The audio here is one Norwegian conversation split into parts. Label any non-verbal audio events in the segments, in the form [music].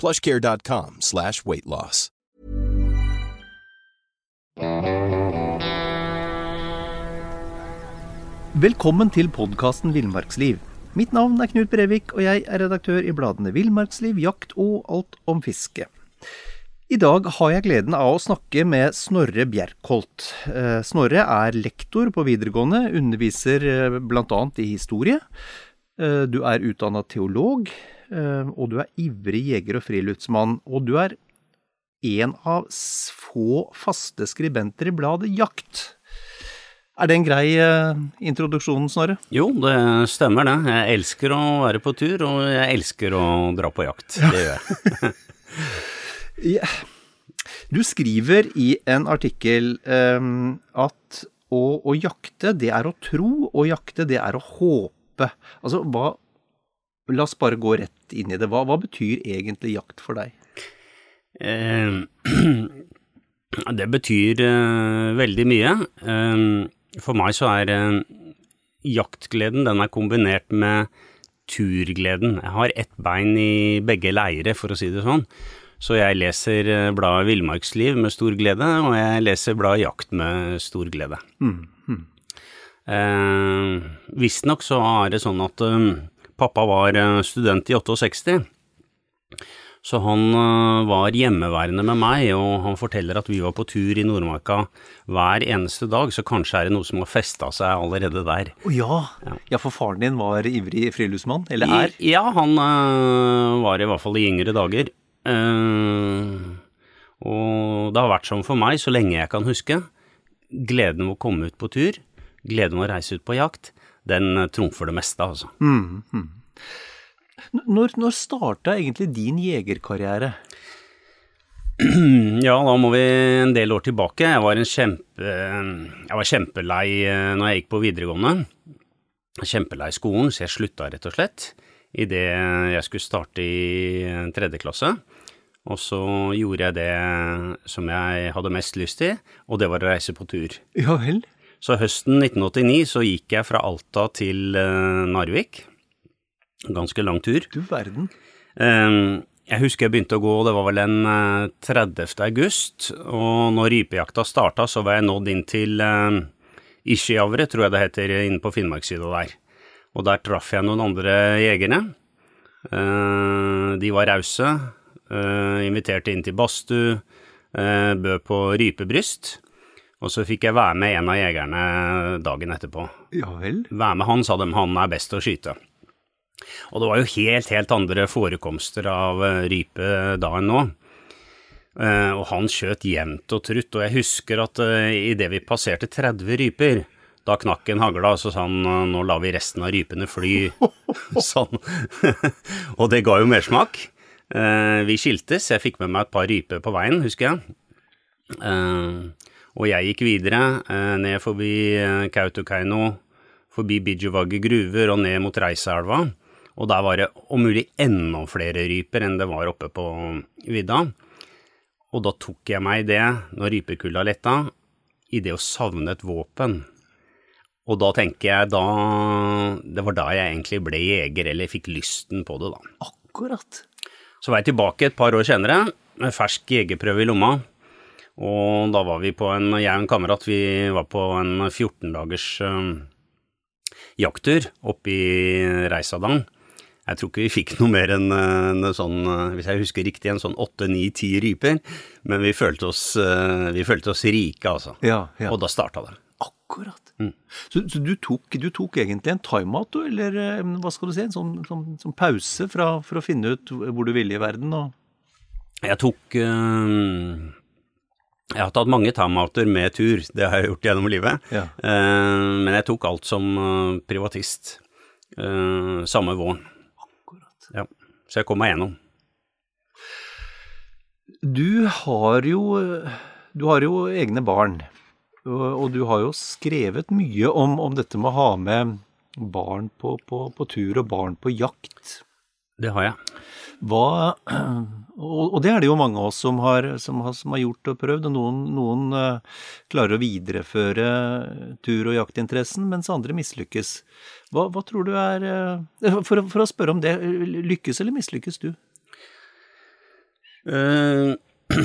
plushcare.com slash weightloss. Velkommen til podkasten Villmarksliv. Mitt navn er Knut Brevik, og jeg er redaktør i bladene Villmarksliv, Jakt og Alt om fiske. I dag har jeg gleden av å snakke med Snorre Bjerkholt. Eh, Snorre er lektor på videregående, underviser eh, bl.a. i historie. Eh, du er utdanna teolog, og du er ivrig jeger og friluftsmann. Og du er en av få faste skribenter i bladet Jakt. Er det en grei introduksjon, Snorre? Jo, det stemmer det. Jeg elsker å være på tur, og jeg elsker å dra på jakt. Det gjør jeg. [laughs] Ja. Du skriver i en artikkel um, at å, å, jakte, det er å tro, og jakte, det er å håpe. Altså, hva La oss bare gå rett inn i det. Hva, hva betyr egentlig jakt for deg? Eh, [clears throat] det betyr eh, veldig mye. Eh, for meg så er uh, jaktgleden den er kombinert med turgleden. Jeg har ett bein i begge leire, for å si det sånn. Så jeg leser eh, bladet Villmarksliv med stor glede, og jeg leser bladet Jakt med stor glede. Mm. Mm. Eh, Visstnok så er det sånn at um, pappa var eh, student i 68. Så han uh, var hjemmeværende med meg, og han forteller at vi var på tur i Nordmarka hver eneste dag, så kanskje er det noe som har festa seg allerede der. Å oh, ja. ja. ja. for faren din var ivrig friluftsmann, eller er? Ja, han uh, var i hvert fall i yngre dager. Uh, og det har vært sånn for meg så lenge jeg kan huske. Gleden ved å komme ut på tur, gleden ved å reise ut på jakt, den uh, trumfer det meste, altså. Mm, mm. Når, når starta egentlig din jegerkarriere? [clears throat] Ja, da må vi en del år tilbake. Jeg var, kjempe, jeg var kjempelei uh, når jeg gikk på videregående. Kjempelei skolen, så jeg slutta rett og slett idet jeg skulle starte i tredje klasse. Og så gjorde jeg det som jeg hadde mest lyst til, og det var å reise på tur. Ja vel? Så høsten 1989 så gikk jeg fra Alta til uh, Narvik. Ganske lang tur. Du verden. Um, jeg husker jeg begynte å gå, det var vel den uh, 30. august, og når rypejakta starta, så var jeg nådd inn til uh, tror jeg det heter, inne på Finnmarkssida der. Og der traff jeg noen andre jegerne. De var rause inviterte inn til badstue, bød på rypebryst. Og så fikk jeg være med en av jegerne dagen etterpå. Ja vel? Være med han, sa de, han er best å skyte. Og det var jo helt, helt andre forekomster av uh, rype da enn nå. og han skjøt jevnt og trutt, og jeg husker at uh, idet vi passerte 30 ryper, da knakk en hagla, og så sa han nå lar vi resten av rypene fly. [laughs] sånn. [laughs] og det ga jo mersmak. Vi skiltes, jeg fikk med meg et par ryper på veien, husker jeg. Og jeg gikk videre, uh, ned forbi Kautokeino, forbi Bijuvagge gruver og ned mot Reiseelva. Og der var det om mulig enda flere ryper enn det var oppe på vidda. Og da tok jeg meg i det, når rypekulda letta, i det å savne et våpen. Og da tenker jeg da Det var da jeg egentlig ble jeger, eller fikk lysten på det, da. Akkurat. Så var jeg tilbake et par år senere med fersk jegerprøve i lomma. Og da var vi på en, jeg og en kamerat, vi var på en 14 dagers uh, jakttur oppe i Reisadalen. Jeg tror ikke vi fikk noe mer enn en sånn, hvis jeg husker riktig, en sånn åtte, ni, ti ryper. Men vi følte oss, vi følte oss rike, altså. Ja, ja. Og da starta det. Akkurat. Så, så du, tok, du, tok, egentlig en timeout, du, eller eh, hva skal du si, en sånn, sånn, sånn pause fra, for å finne ut hvor du ville i verden? og... Jeg tok øh, Jeg har tatt mange timeouter med tur, det har jeg gjort gjennom livet. Ja. Uh, men jeg tok alt som uh, privatist uh, samme våren. Akkurat. Ja. Så jeg kom meg gjennom. Du har jo, du har jo egne barn, og du har jo skrevet mye om, om, dette med å ha med barn på, på, på tur og barn på jakt. Det har jeg. Hva, og, og det er det jo mange av oss som har, som har, som har gjort og prøvd. og Noen, noen uh, klarer å videreføre tur- og jaktinteressen, mens andre mislykkes. Hva, hva tror du er uh, for, for, å spørre om det, lykkes eller mislykkes du? Uh, [clears throat]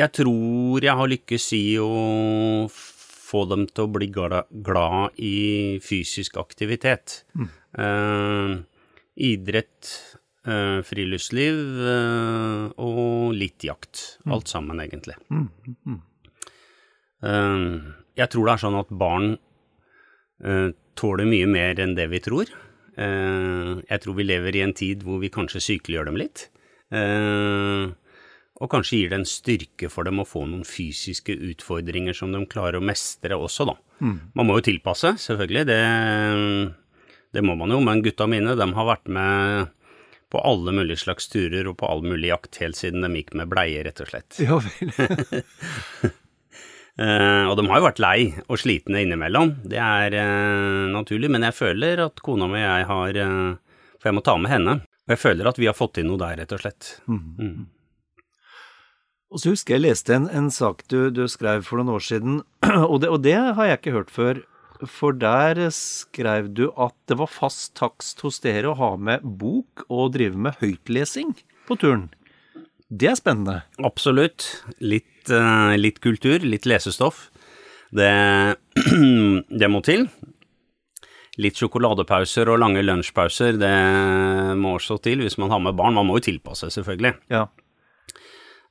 jeg tror jeg har lykkes i å få dem til å bli glad, glad i fysisk aktivitet. Mm. Idrett, uh, friluftsliv uh, og litt jakt. Mm. Alt sammen, egentlig. Mm. mm. jeg tror det er sånn at barn tåler mye mer enn det vi tror. jeg tror vi lever i en tid hvor vi kanskje sykeliggjør dem litt. og kanskje gir det en styrke for dem å få noen fysiske utfordringer som de klarer å mestre også, da. Mm. Man må jo tilpasse, selvfølgelig. Det det må man jo, men gutta mine de har vært med på alle mulige slags turer og på all mulig jakt helt siden de gikk med bleie, rett og slett. Ja vel. uh, [laughs] og de har jo vært lei og slitne innimellom, det er uh, naturlig, men jeg føler at kona mi og jeg har uh, For jeg må ta med henne. Og jeg føler at vi har fått inn noe der, rett og slett. Mm. Mm. Og så husker jeg leste en, en sak du, du, skrev for noen år siden, [clears throat] og det, og det har jeg ikke hørt før. For der skrev du at det var fast takst hos dere å ha med bok og drive med høytlesing på turen. Det er spennende. Absolutt. Litt, uh, litt kultur, litt lesestoff. Det, [clears throat] det, må til. Litt sjokoladepauser og lange lunsjpauser, det må også til hvis man har med barn. Man må jo tilpasse, selvfølgelig. Ja.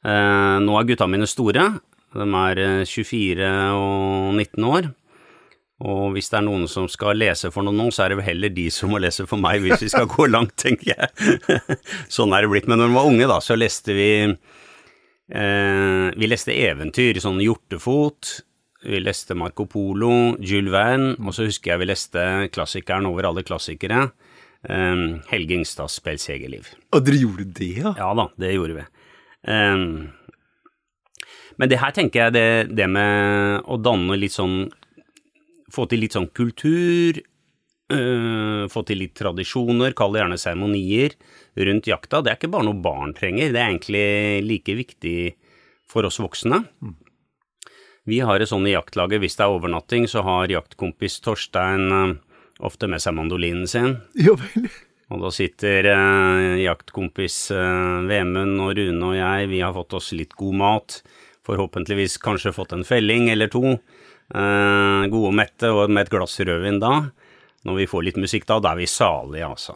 Uh, nå er gutta mine store. De er 24 eh, og 19 år. Og hvis det er noen som skal lese for noen nå, så er det vel heller de som må lese for meg, hvis vi skal gå langt, tenker jeg. [laughs] sånn er det blitt. Men når vi var unge, da, så leste vi eh, Vi leste eventyr, sånn Hjortefot. Vi leste Marco Polo, Jules Verne, og så husker jeg vi leste klassikeren over alle klassikere. Eh, Helge Ingstads Spelsjegerliv. Og dere gjorde det, ja? Ja da, det gjorde vi. Eh, men det her tenker jeg det, det med å danne litt sånn få til litt sånn kultur, øh, få til litt tradisjoner, kall det gjerne seremonier rundt jakta. Det er ikke bare noe barn trenger, det er egentlig like viktig for oss voksne. Vi har det sånn i jaktlaget, hvis det er overnatting, så har jaktkompis Torstein øh, ofte med seg mandolinen sin. Jo vel. Og da sitter eh, jaktkompis eh, Vemund og Rune og jeg, vi har fått oss litt god mat, forhåpentligvis kanskje fått en felling eller to. Uh, gode og mette, og med et glass rødvin da. Når vi får litt musikk da, da er vi salige, altså.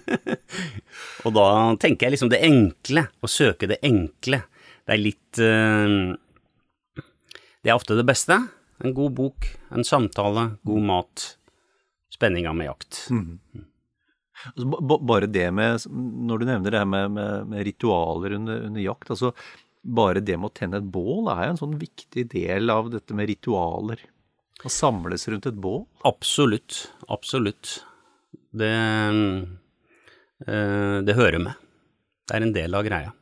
[laughs] og da tenker jeg liksom det enkle, å søke det enkle. Det er litt uh, Det er ofte det beste. En god bok, en samtale, god mat, spenninga med jakt. Mm. Altså, bare det med, når du nevner det her med, med, med ritualer under, under jakt, altså bare det med å tenne et bål er jo en sånn viktig del av dette med ritualer. Å samles rundt et bål? Absolutt. Absolutt. Det, eh, det hører med. Det er en del av greia.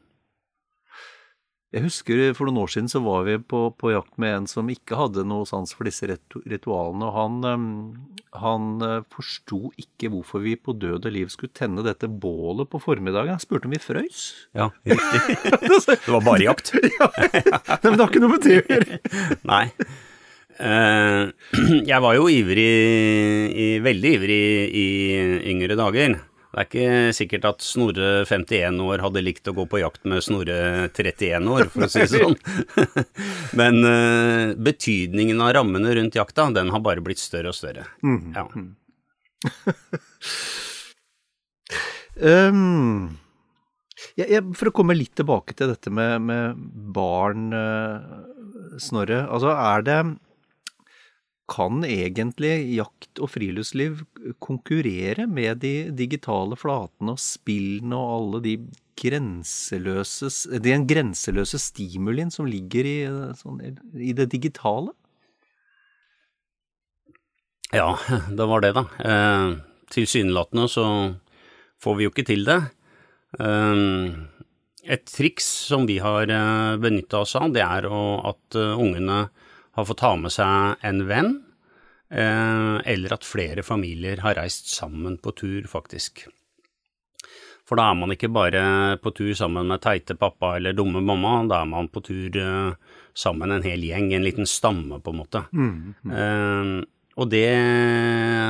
Jeg husker for noen år siden så var vi på, på jakt med en som ikke hadde noe sans for disse ritualene. og Han, han eh, forsto ikke hvorfor vi på død og liv skulle tenne dette bålet på formiddagen. Han spurte om vi frøys. Ja, riktig. [laughs] det var bare jakt. [laughs] ja, [laughs] men det har ikke noe med det å gjøre. Nei. Eh, [clears throat] jeg var jo ivrig, veldig ivrig i yngre dager. Det er ikke sikkert at Snorre 51 år hadde likt å gå på jakt med Snorre 31 år, for å si det sånn. [laughs] Men uh, betydningen av rammene rundt jakta, den har bare blitt større og større. Mm. Ja. um, jeg, jeg, for å komme litt tilbake til dette med, med barn, uh, Snorre. Altså, er det Kan egentlig jakt og friluftsliv konkurrere med de digitale flatene og spillene og alle de grenseløse, den grenseløse stimulien som ligger i, sånn, i det digitale? Ja, [laughs] det var det, da. Eh, tilsynelatende så får vi jo ikke til det. Eh, et triks som vi har eh, benytta oss av, det er at eh, ungene har fått ta med seg en venn, eller at flere familier har reist sammen på tur, faktisk. For da er man ikke bare på tur sammen med teite pappa eller dumme mamma, da er man på tur sammen en hel gjeng, en liten stamme, på en måte. Mm, mm. Og det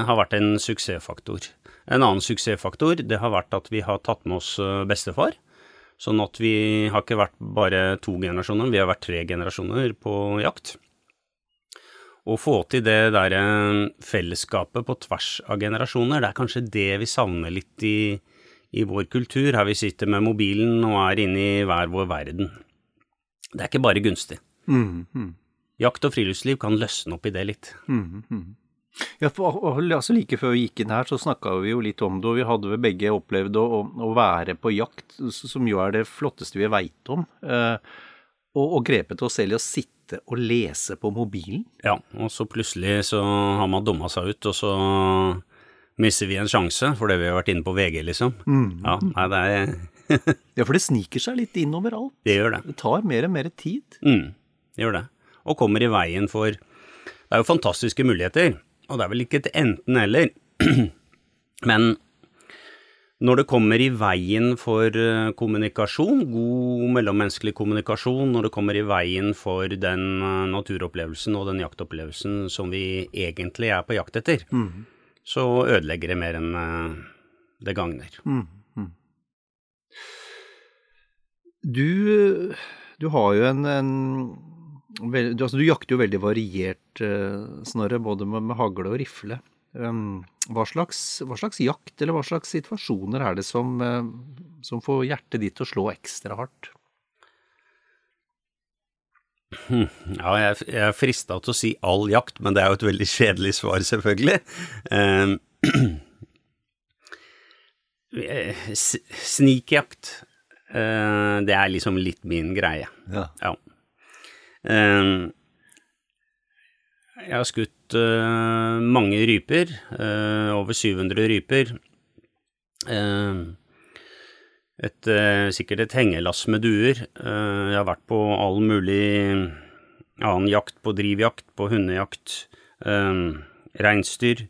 har vært en suksessfaktor. En annen suksessfaktor det har vært at vi har tatt med oss bestefar. Sånn at vi har ikke vært bare to generasjoner, vi har vært tre generasjoner på jakt. Å få til det der fellesskapet på tvers av generasjoner, det er kanskje det vi savner litt i, i vår kultur, her vi sitter med mobilen og er inne i hver vår verden. Det er ikke bare gunstig. Mm, mm. Jakt og friluftsliv kan løsne opp i det litt. Mm, mm. Ja, for, altså Like før vi gikk inn her, så snakka vi jo litt om det, og vi hadde vel begge opplevd å, å, være på jakt, som jo er det flotteste vi veit om. Eh, og, og grepet oss selv i å sitte og lese på mobilen. Ja, og så plutselig så har man dumma seg ut, og så mister vi en sjanse fordi vi har vært inne på VG, liksom. Mm. Ja, nei, det er [laughs] Ja, for det sniker seg litt inn overalt. Det gjør det. Det tar mer og mer tid. Mm, det gjør det. Og kommer i veien for Det er jo fantastiske muligheter og det er vel ikke et enten-eller, [clears throat] men når det kommer i veien for eh, kommunikasjon, god mellommenneskelig kommunikasjon, når det kommer i veien for den eh, naturopplevelsen og den jaktopplevelsen som vi egentlig er på jakt etter, mm. så ødelegger det mer enn eh, det gagner. Mm. Mm. Du, du, har jo en, en du, altså, du, jakter jo veldig variert, Snorre, både med, med, hagle og rifle. Hva, slags, hva, slags, jakt eller hva slags situasjoner er det som, uh, som får hjertet ditt til å slå ekstra hardt? Hm, ja, jeg, jeg er frista til å si all jakt, men det er jo et veldig kjedelig svar, selvfølgelig. Um, Snikjakt, uh, det er liksom litt min greie. Ja. ja. Jeg har skutt uh, mange ryper, uh, over 700 ryper. Uh, et, sikkert et hengelass med duer. jeg har vært på all mulig annen jakt, på drivjakt, på hundejakt, uh, reinsdyr,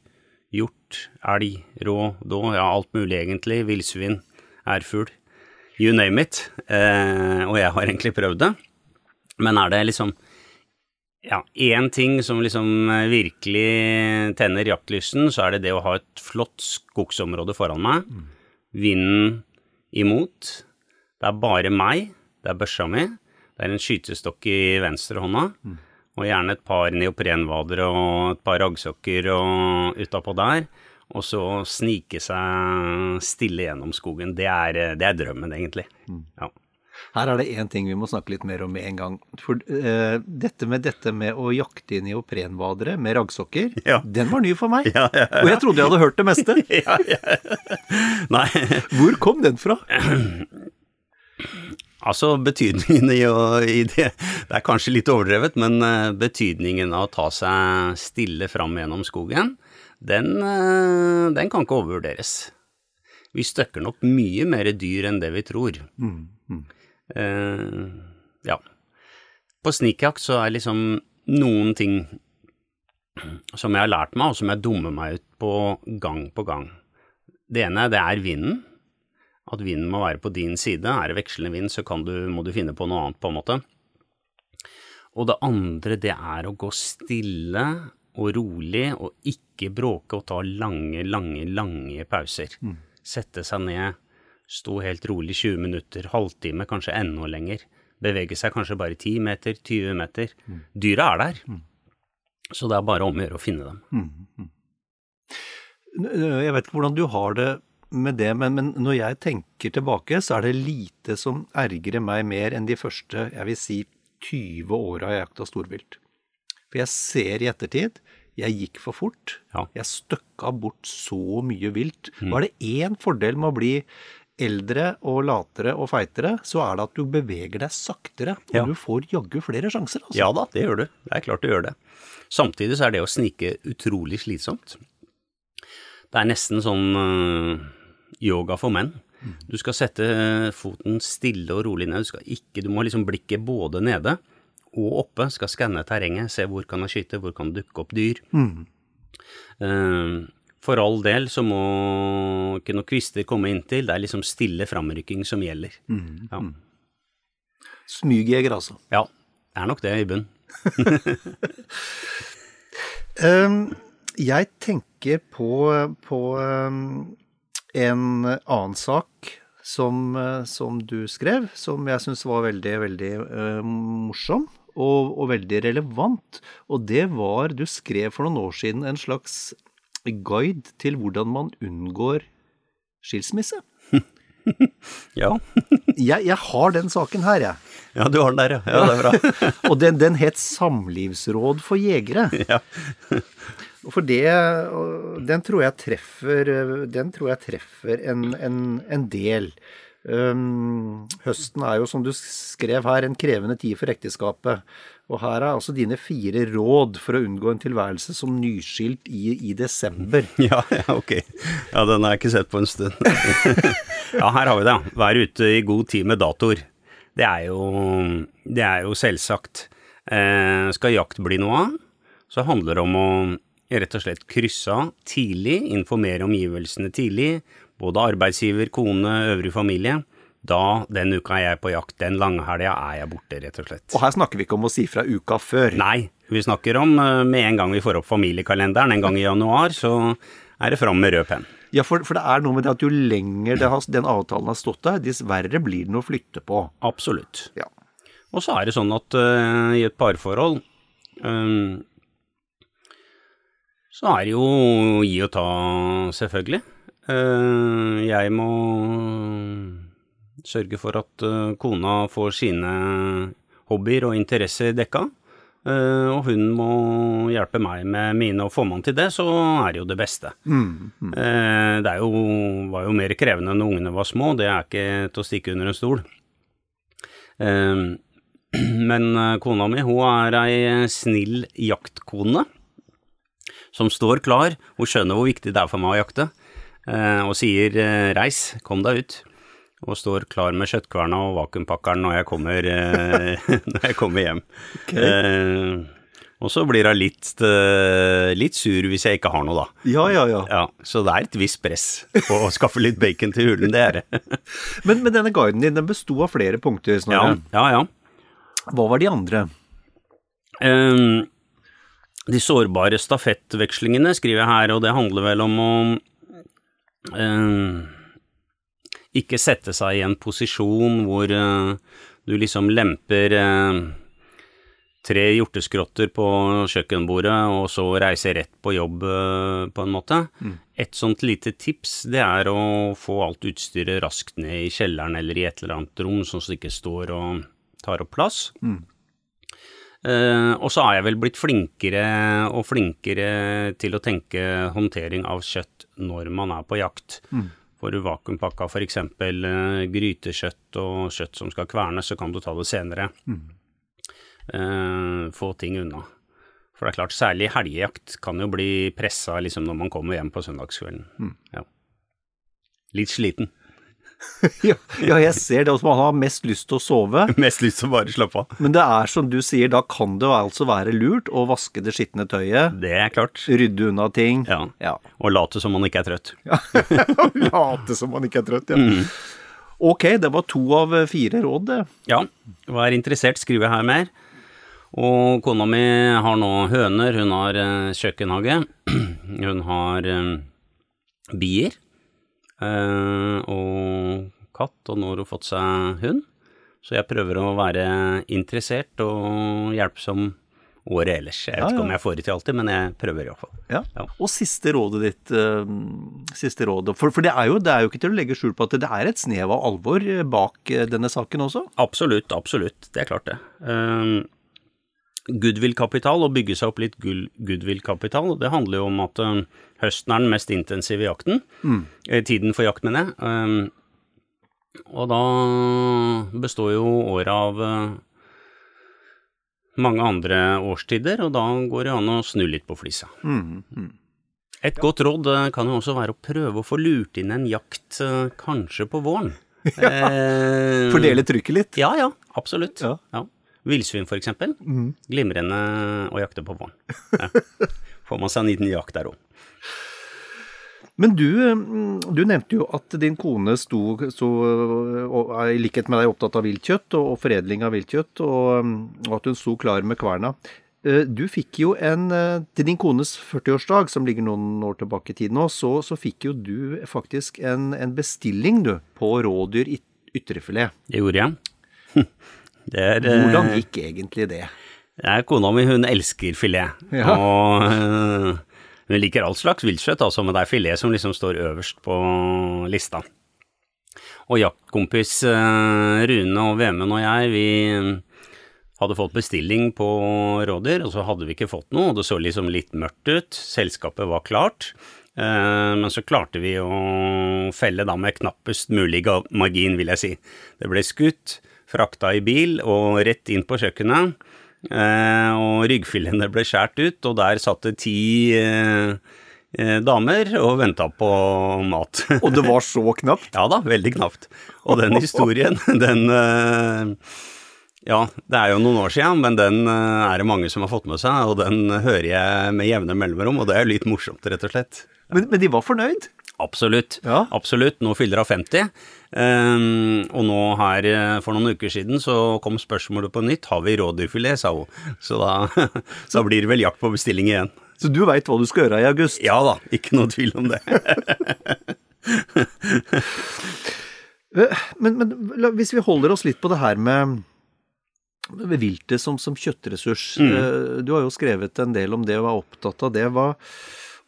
hjort, elg, rå, då, ja, alt mulig egentlig. Villsvin, ærfugl. You name it. og jeg har egentlig prøvd det. Men er det liksom ja, én ting som liksom eh, virkelig tenner jaktlysten, så er det det å ha et flott skogsområde foran meg. Mm. Vinden imot. Det er bare meg. Det er børsa mi. Det er en skytestokk i venstrehånda. Mm. Og gjerne et par neoprenvader og et par raggsokker og utapå der. Og så snike seg stille gjennom skogen. Det er, det er drømmen, egentlig. Mm. Ja. Her er det én ting vi må snakke litt mer om med en gang. For uh, dette, med, dette med å jakte i neoprenbadere med raggsokker, ja. den var ny for meg. [laughs] Ja, ja, Og jeg trodde jeg hadde hørt det meste. [laughs] [laughs] Hvor kom den fra? [clears throat] Altså, betydningen i, å, i det Det er kanskje litt overdrevet, men uh, betydningen av å ta seg stille fram gjennom skogen, den, uh, den kan ikke overvurderes. Vi støkker nok mye mer dyr enn det vi tror. Mm, mm. Uh, ja. På snikjakt så er liksom noen ting som jeg har lært meg, og som jeg dummer meg ut på gang på gang. Det ene, det er vinden. At vinden må være på din side. Er det vekslende vind, så du, må du finne på noe annet, på en måte. Og det andre, det er å gå stille og rolig, og ikke bråke og ta lange, lange, lange pauser. Mm. Sette seg ned, Stå helt rolig 20 minutter, halvtime, kanskje enda lenger. Bevege seg kanskje bare 10 meter, 20 meter. Mm. Dyra er der. Mm. Så det er bare om å gjøre å finne dem. Mm. Jeg vet ikke hvordan du har det med det, men, men, når jeg tenker tilbake, så er det lite som ergrer meg mer enn de første, jeg vil si, 20 åra jeg jakta storvilt. For jeg ser i ettertid jeg gikk for fort. Ja. Jeg støkka bort så mye vilt. Var det én fordel med å bli eldre og latere og feitere, så er det at du beveger deg saktere. Og Ja. du får jaggu flere sjanser, altså. Ja da, det gjør du. Det er klart du gjør det. Samtidig så er det å snike utrolig slitsomt. Det er nesten sånn øh, yoga for menn. Du skal sette foten stille og rolig ned. Du, skal ikke, du må liksom blikket både nede og oppe. Skal skanne terrenget, se hvor kan jeg skyte, hvor kan det dukke opp dyr. Eh, for all del så må ikke noen kvister komme inntil. Det er liksom stille framrykking som gjelder. Ja. Smygjeger, altså. ja, det er nok det i bunn. um, [laughs] jeg tenker på, på um, en annen sak som, som du skrev, som jeg syns var veldig, veldig uh, morsom. Og, og veldig relevant. Og det var Du skrev for noen år siden en slags guide til hvordan man unngår skilsmisse. [laughs] Ja. [laughs] Jeg, jeg har den saken her, jeg. ja, du har den der, ja. ja det er bra. [laughs] Og den, den het Samlivsråd for jegere. Ja. For det Den tror jeg treffer, den tror jeg treffer en, en, en del. Um, høsten er jo, som du skrev her, en krevende tid for ekteskapet. Og her er altså dine fire råd for å unngå en tilværelse som nyskilt i, i desember. [laughs] Ja, ja, ok. Ja, den har jeg ikke sett på en stund. [laughs] ja, her har vi det. Vær ute i god tid med datoer. Det er jo, det er jo selvsagt. Eh, skal jakt bli noe av, så handler det om å rett og slett krysse av tidlig, informere omgivelsene tidlig, både arbeidsgiver, kone, øvrig familie. Da, den uka er jeg på jakt, den langhelga er jeg borte, rett og slett. Og her snakker vi ikke om å si fra uka før. Nei, vi snakker om eh, med en gang vi får opp familiekalenderen, en gang i januar, så er det fram med rød penn. Ja, for, for det er noe med det at jo lenger det har, den avtalen har stått der, dessverre blir det noe å flytte på. Absolutt. Ja. Og så er det sånn at uh, i et parforhold um, så er det jo gi og ta, selvfølgelig. Uh, jeg må sørge for at eh, kona får sine hobbyer og interesser dekka. eh, og hun må hjelpe meg med mine, og får man til det, så er det jo det beste. Eh, det er jo, var jo mer krevende når ungene var små, det er ikke til å stikke under en stol. [clears throat] Men kona mi, hun er ei snill jaktkone som står klar. Hun skjønner hvor viktig det er for meg å jakte, og sier 'reis, kom deg ut'. Og står klar med kjøttkverna og vakuumpakkeren når jeg kommer, eh, [laughs] når jeg kommer hjem. Eh, og så blir hun litt, eh, litt sur hvis jeg ikke har noe, da. Ja, ja, ja. Ja, Så det er et visst press på å skaffe litt bacon til hulen, det er det. [laughs] Men, men denne guiden din den besto av flere punkter. Ja, Snorre. ja, ja. Hva var de andre? Ehm, de sårbare stafettvekslingene skriver jeg her, og det handler vel om å ehm, ikke sette seg i en posisjon hvor eh, du liksom lemper eh, tre hjorteskrotter på kjøkkenbordet, og så reiser rett på jobb, eh, på en måte. Et sånt lite tips, det er å få alt utstyret raskt ned i kjelleren eller i et eller annet rom, sånn at det ikke står og tar opp plass. Eh, og så er jeg vel blitt flinkere og flinkere til å tenke håndtering av kjøtt når man er på jakt. For vakuumpakka f.eks. Uh, grytekjøtt og kjøtt som skal kvernes, så kan du ta det senere. Eh, få ting unna. For det er klart, særlig helgejakt kan jo bli pressa liksom, når man kommer hjem på søndagskvelden. Ja. Litt sliten. [laughs] Ja, ja, jeg ser det. Også man har mest lyst til å sove. [laughs] Mest lyst til å bare slappe av. Men det er som du sier, da kan det altså være lurt å vaske det skitne tøyet. Det er klart. Rydde unna ting. Ja. Ja. Og late som man ikke er trøtt. [laughs] Late som man ikke er trøtt, ja. Ok, det var to av fire råd, det. Ja, vær interessert, skriver jeg her mer. Og kona mi har nå høner, hun har eh, kjøkkenhage, [clears throat] hun har eh, bier og katt, og nå har hun fått seg hund. Så jeg prøver å være interessert og hjelpsom året ellers. Jeg vet Ja, ikke ja. om jeg får det til alltid, men jeg prøver iallfall. Ja. Ja. Og siste rådet ditt, eh, siste rådet, For, for det, er jo, det er jo ikke til å legge skjul på at det er et snev av alvor eh, bak eh, denne saken også. Absolutt, absolutt. Det er klart det. Um, goodwill-kapital, og bygge seg opp litt goodwill-kapital, det handler jo om at um, høsten er den mest intensive jakten. Mm. tiden for jakt, mener jeg. Um, og da består jo året av eh, mange andre årstider, og da går det an å snu litt på flisa. Et godt råd eh, kan jo også være å prøve å få lurt inn en jakt eh, kanskje på våren. [laughs] Eh, Fordele trykket litt. ja, ja, absolutt. Ja. Ja. Villsvin, for eksempel. Glimrende å jakte på våren. Ja. Får man seg en liten jakt der òg. Men du, mm, du nevnte jo at din kone sto, sto og er i likhet med deg opptatt av viltkjøtt og, og foredling av viltkjøtt, og, mm, og at hun sto klar med kverna. Eh, Du fikk jo en eh, Til din kones 40-årsdag, som ligger noen år tilbake i tid nå, så, så fikk jo du faktisk en, en bestilling, du, på rådyr yt- ytrefilet. Det gjorde jeg. Det er, eh, Hvordan gikk egentlig det? Det er kona mi, hun elsker filet. Ja. Og eh, hun liker all slags viltkjøtt, altså, men det er filet som liksom står øverst på lista. Og jaktkompis eh, Rune og Vemund og jeg, vi hadde fått bestilling på rådyr, og så hadde vi ikke fått noe, og det så liksom litt mørkt ut. Selskapet var klart. Men så klarte vi å felle da med knappest mulig margin, vil jeg si. Det ble skutt, frakta i bil og rett inn på kjøkkenet. Eh, og ryggfilene ble skåret ut, og der satt det ti eh, eh, damer og venta på mat. [laughs] Og det var så knapt? ja da, veldig knapt. Og den historien, [laughs] den eh, Ja, det er jo noen år siden, men den er det mange som har fått med seg, og den hører jeg med jevne mellomrom, og det er litt morsomt, rett og slett. Men, men de var fornøyd? Absolutt. Ja. Absolutt. Nå fyller hun 50. ehm, og nå her eh, for noen uker siden så kom spørsmålet på nytt. Har vi rådyrfilet, sa hun. Så da, [laughs] så blir det vel jakt på bestilling igjen. Så du veit hva du skal gjøre i august? Ja da, ikke noe tvil om det. [laughs] Eh, Men, men la- hvis vi holder oss litt på det her med, med viltet som, som kjøttressurs. Mm. Du har jo skrevet en del om det og er opptatt av det. Hva,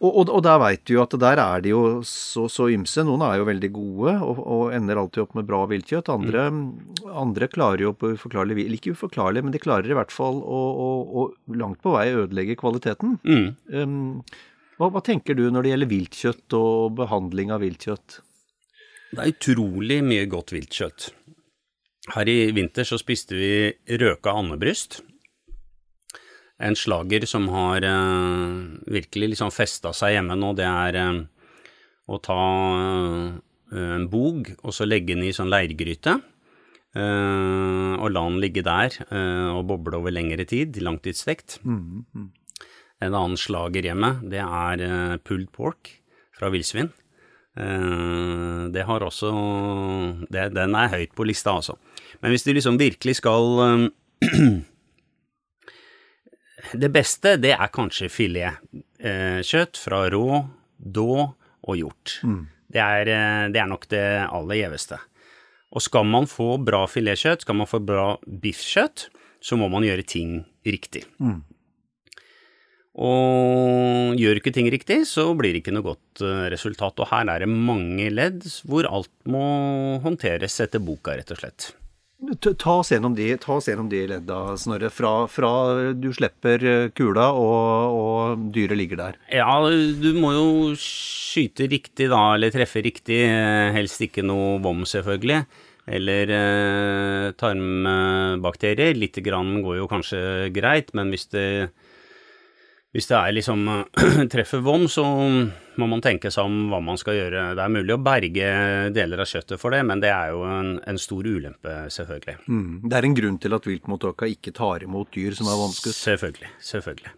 og, og, og der veit du jo at der er de jo så, så ymse. Noen er jo veldig gode og, og ender alltid opp med bra viltkjøtt. Andre, andre klarer jo på uforklarlig vis Ikke uforklarlig, men de klarer i hvert fall å, å, å langt på vei ødelegge kvaliteten. Mm. Um, hva, hva tenker du når det gjelder viltkjøtt og behandling av viltkjøtt? Det er utrolig mye godt viltkjøtt. Her i vinter så spiste vi røka andebryst. En slager som har eh, virkelig liksom festa seg hjemme nå, det er eh, å ta eh, en bog og så legge den i sånn leirgryte. og la den ligge der og boble over lengre tid, langtidsstekt. En annen slager hjemme, det er pulled pork fra villsvin. Det har også det, Den er høyt på lista, altså. Men hvis du liksom virkelig skal [clears throat] Det beste, det er kanskje filetkjøtt fra rå, då og hjort. Det, er, eh, det er nok det aller gjeveste. Og skal man få bra filetkjøtt, skal man få bra biffkjøtt, så må man gjøre ting riktig. Og gjør ikke ting riktig, så blir det ikke noe godt eh, resultat. Og her er det mange ledd hvor alt må håndteres etter boka, rett og slett. Ta oss gjennom de, ta oss gjennom de ledda, Snorre. Fra, fra du slipper eh, kula og, og dyret ligger der. Ja, du må jo skyte riktig da, eller treffe riktig. eh, Helst ikke noe vom, selvfølgelig. Eller eh, tarmbakterier. Lite grann går jo kanskje greit, men hvis det hvis det er liksom [clears throat] treffer vom, så må man tenke seg om hva man skal gjøre. Det er mulig å berge deler av kjøttet for det, men det er jo en, en stor ulempe, selvfølgelig. Det er en grunn til at viltmottaka ikke tar imot dyr som er vannskutt. Selvfølgelig. Selvfølgelig.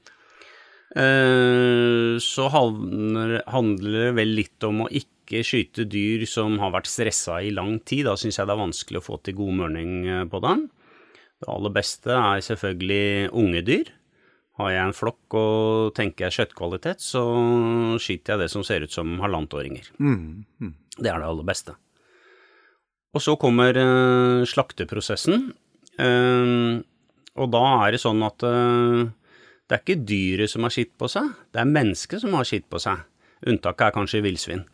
Eh, så handler, handler det vel litt om å ikke skyte dyr som har vært stressa i lang tid. Da syns jeg det er vanskelig å få til god mørning eh, på dem. Det aller beste er selvfølgelig unge dyr. Har jeg en flokk og tenker jeg kjøttkvalitet, så skyter jeg det som ser ut som halvannetåringer. Det er det aller beste. Og så kommer uh, slakteprosessen. Uh, og da er det sånn at uh, Det er ikke dyret som har skitt på seg, det er mennesket som har skitt på seg. Unntaket er kanskje villsvin.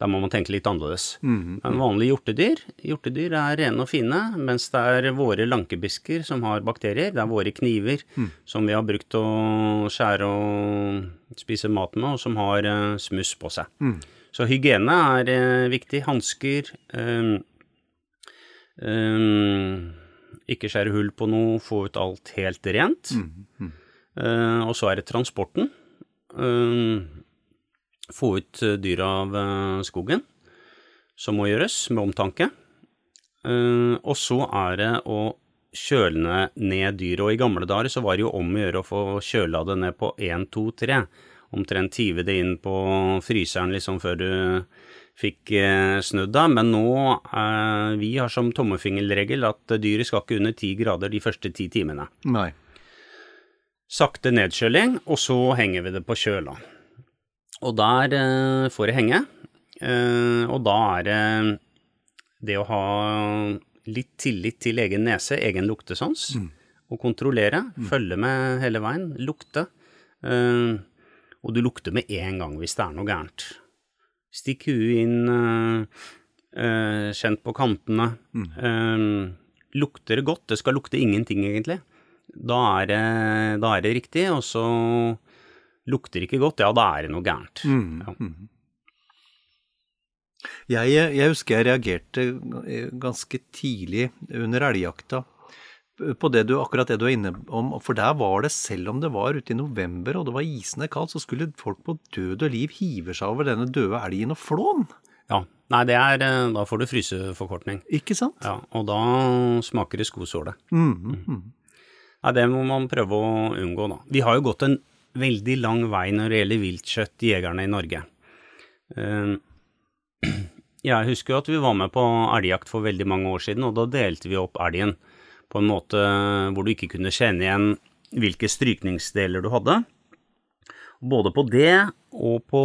Da må man tenke litt annerledes. Mm, Men vanlige hjortedyr, hjortedyr er rene og fine, mens det er våre lankebisker som har bakterier. Det er våre kniver Mm. som vi har brukt å skjære og spise mat med, og som har uh, smuss på seg. Mm. Så hygiene er uh, viktig. Hansker. um, um, ikke skjære hull på noe, få ut alt helt rent. Mm. Eh, og så er det transporten. Eh, få ut dyr dyra av eh, skogen, som må gjøres med omtanke. Eh, og så er det å kjøle ned dyret. Og i gamle dager så var det jo om å gjøre å få kjøla det ned på 1, 2, 3. Omtrent hive det inn på fryseren liksom før du fikk eh, snudd deg, Men nå, eh, vi har som tommefingerregel at dyret skal ikke under 10 grader de første 10 timene. Nei. Sakte nedkjøling, og så henger vi det på kjøla. Og der eh, får det henge. Eh, og da er det det å ha litt tillit til egen nese, egen luktesans, og kontrollere. Følge med hele veien. Lukte. Eh, og du lukter med en gang hvis det er noe gærent. Stikk huet inn, kjent på kantene. Eh, lukter det godt? Det skal lukte ingenting, egentlig. Da er det, da er det riktig, og så lukter ikke godt, ja, da er det noe gærent. Mm. Ja. Jeg, jeg husker jeg reagerte ganske tidlig under elgjakta på det du, akkurat det du er inne om, for der var det, selv om det var ute i november og det var isende kaldt, så skulle folk på død og liv hive seg over denne døde elgen og flå den. Ja. Nei, det er eh, Da får du fryseforkortning. Ikke sant? Ja, og da smaker det skosåle. Mm, mm. Nei, det må man prøve å unngå, da. Vi har jo gått en veldig lang vei når det gjelder viltkjøtt, jegerne i Norge. Eh, [clears throat] Jeg husker jo at vi var med på elgjakt for veldig mange år siden, og da delte vi opp elgen på en måte hvor du ikke kunne kjenne igjen hvilke strykningsdeler du hadde. Både på det og på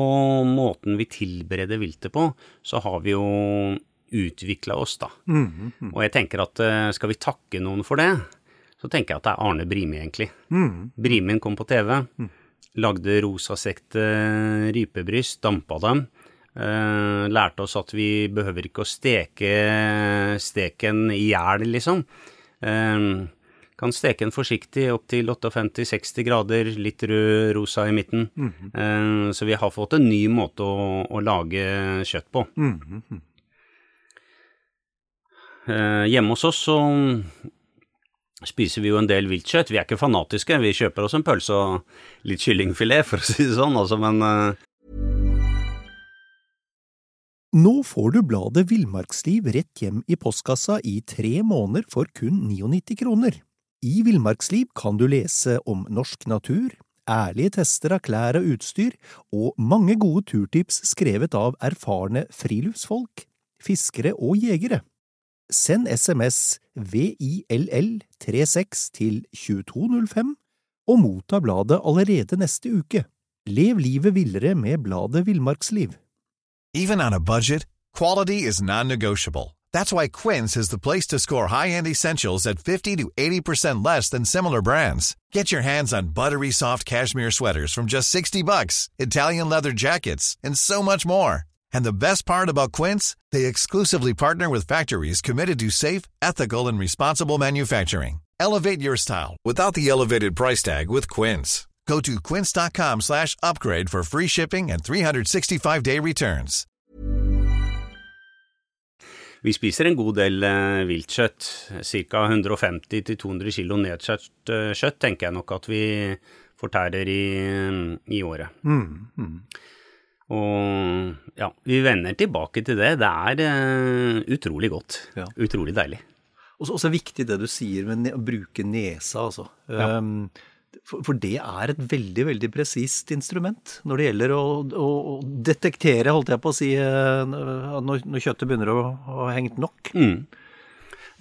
måten vi tilbereder viltet på, så har vi jo utvikla oss, da. Mm, mm, Og jeg tenker at eh, skal vi takke noen for det, så tenker jeg at det er Arne Brimi, egentlig. mm. Brimin kom på TV, lagde rosasekte rypebryst, dampa dem. eh, lærte oss at vi behøver ikke å steke steken i hjel, liksom. Eh, kan steke den forsiktig opp til 58-60 grader, litt rød rosa i midten. Eh, så vi har fått en ny måte å, å lage kjøtt på. Mm, -hmm. Hjemme hos oss så spiser vi jo en del viltkjøtt. Vi er ikke fanatiske, vi kjøper oss en pølse og litt kyllingfilet, [laughs] for å si det sånn, altså, men uh... Nå får du bladet Villmarksliv rett hjem i postkassa i tre måneder for kun 99 kroner. I Villmarksliv kan du lese om norsk natur, ærlige tester av klær og utstyr, og mange gode turtips skrevet av erfarne friluftsfolk, fiskere og jegere. Send SMS VILL36 til 2205 og motta bladet allerede neste uke. Lev livet villere med bladet Villmarksliv. Even on a budget, quality is non-negotiable. That's why Quince is the place to score high-end essentials at 50 to 80% less than similar brands. Get your hands on buttery soft cashmere sweaters from just 60 bucks, Italian leather jackets, and so much more. And the best part about Quince, they exclusively partner with factories committed to safe, ethical, and responsible manufacturing. Elevate your style without the elevated price tag with Quince. Go to quince.com slash upgrade for free shipping and 365-day returns. vi spiser en god del eh, viltkjøtt. Ca. 150-200 kilo nedskjært eh, kjøtt tenker jeg nok at vi fortærer i, i året. Mm, mm. Og ja, vi vender tilbake til det. Det er eh, utrolig godt. Ja. Utrolig deilig. Og så også viktig det du sier med ne å bruke nesa, altså. Ja. Um, for, for det er et veldig, veldig presist instrument når det gjelder å, å, å detektere, holdt jeg på å si, eh, når, når kjøttet begynner å ha hengt nok. Mm.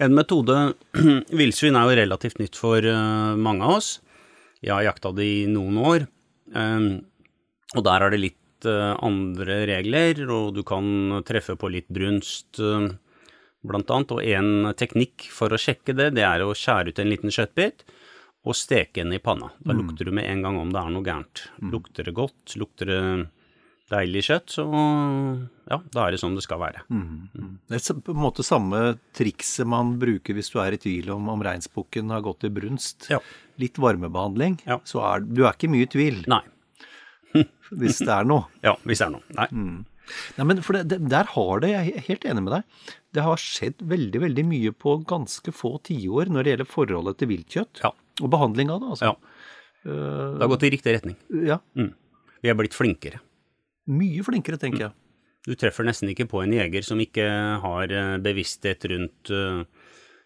En metode [clears throat] Villsvin er jo relativt nytt for eh, mange av oss. Jeg har jakta det i noen år, um, og der er det litt eh, andre regler, og du kan treffe på litt brunst, eh, blant annet. Og en teknikk for å sjekke det, det er å skjære ut en liten kjøttbit, og steke den i panna. Da lukter du med en gang om det er noe gærent. Lukter det godt, lukter det deilig kjøtt, så ja, da er det sånn det skal være. Det er på en måte samme trikset man bruker hvis du er i tvil om om reinsbukken har gått i brunst. Ja. Litt varmebehandling, Ja. så er du er ikke mye i tvil Nei. Hvis det er noe. Ja, hvis det er noe. Nei. Nei, men for det, det, Der har det, jeg er helt enig med deg, det har skjedd veldig veldig mye på ganske få tiår når det gjelder forholdet til viltkjøtt. Ja. Og behandling av det, altså. Ja. Det har gått i riktig retning. Ja. Vi er blitt flinkere. Mye flinkere, tenker jeg. Du treffer nesten ikke på en jeger som ikke har eh, bevissthet rundt eh,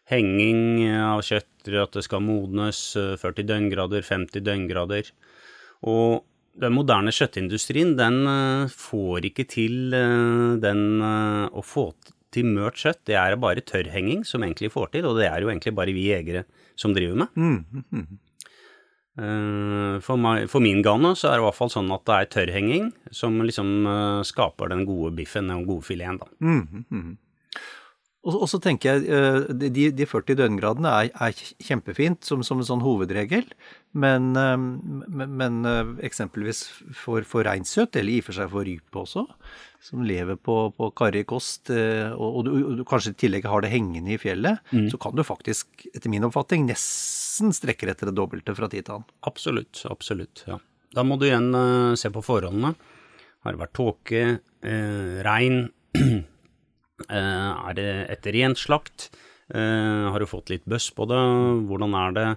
henging av kjøtt, at det skal modnes, eh, 40 døgngrader, 50 døgngrader. Og den moderne kjøttindustrien, den eh, får ikke til eh, den eh, å få til mørt kjøtt. Det er bare tørrhenging som egentlig får til, og det er jo egentlig bare vi jegere som driver med. Mm. For, meg, for min gane så er det i hvert fall sånn at det er tørrhenging som liksom skaper den gode biffen den gode fileten, da. Og, og så tenker jeg, eh, de, de 40 døgngradene er, er kjempefint som, som en sånn hovedregel, men, eh, men, men eh, eksempelvis for, for reinsøt, eller i og for seg for rype også, som lever på, på karrig kost, og, og, du, og du kanskje i tillegg har det hengende i fjellet, så kan du faktisk, etter min oppfatning, nesten strekke etter det dobbelte fra tid til annen. Absolutt, absolutt. ja. Da må du igjen se på forholdene. Har det vært tåke, eh, regn, [clears throat] er det et rent slakt? Eh, har du fått litt bøss på det? Hvordan er det?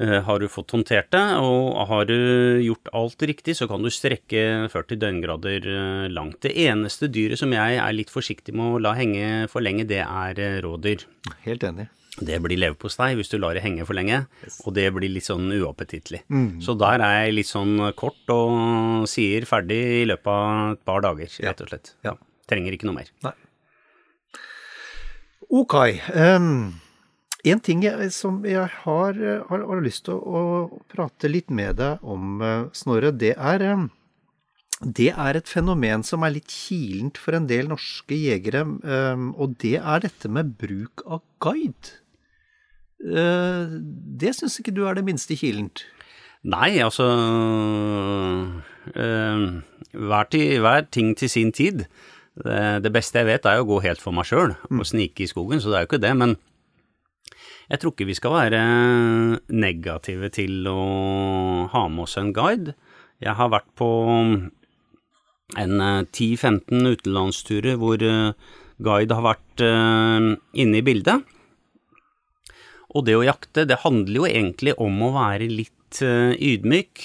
Eh, har du fått håndtert det? Og har du gjort alt riktig, så kan du strekke 40 døgngrader eh, langt. Det eneste dyret som jeg er litt forsiktig med å la henge for lenge, det er eh, rådyr. Helt enig. Det blir leverpostei hvis du lar det henge for lenge, og det blir litt sånn uappetittlig. Så der er jeg litt sånn kort og sier ferdig i løpet av et par dager, rett og slett. Ja. Ja. Trenger ikke noe mer. Nei. Ok. Um, en ting jeg, som jeg har, eh, har, har lyst til å, å prate litt med deg om, eh, Snorre, det er, um, det er et fenomen som er litt kilent for en del norske jegere, ehm, og det er dette med bruk av guide. Eh, det syns ikke du er det minste kilent. Nei, altså hver, til, hver ting til sin tid. Det, det beste jeg vet, er å gå helt for meg sjøl og snike i skogen, så det er jo ikke det. Men jeg tror ikke vi skal være negative til å ha med oss en guide. Jeg har vært på en eh, 10-15 utenlandsturer hvor eh, guide har vært eh, inne i bildet. Og det å jakte, det handler jo egentlig om å være litt eh, ydmyk.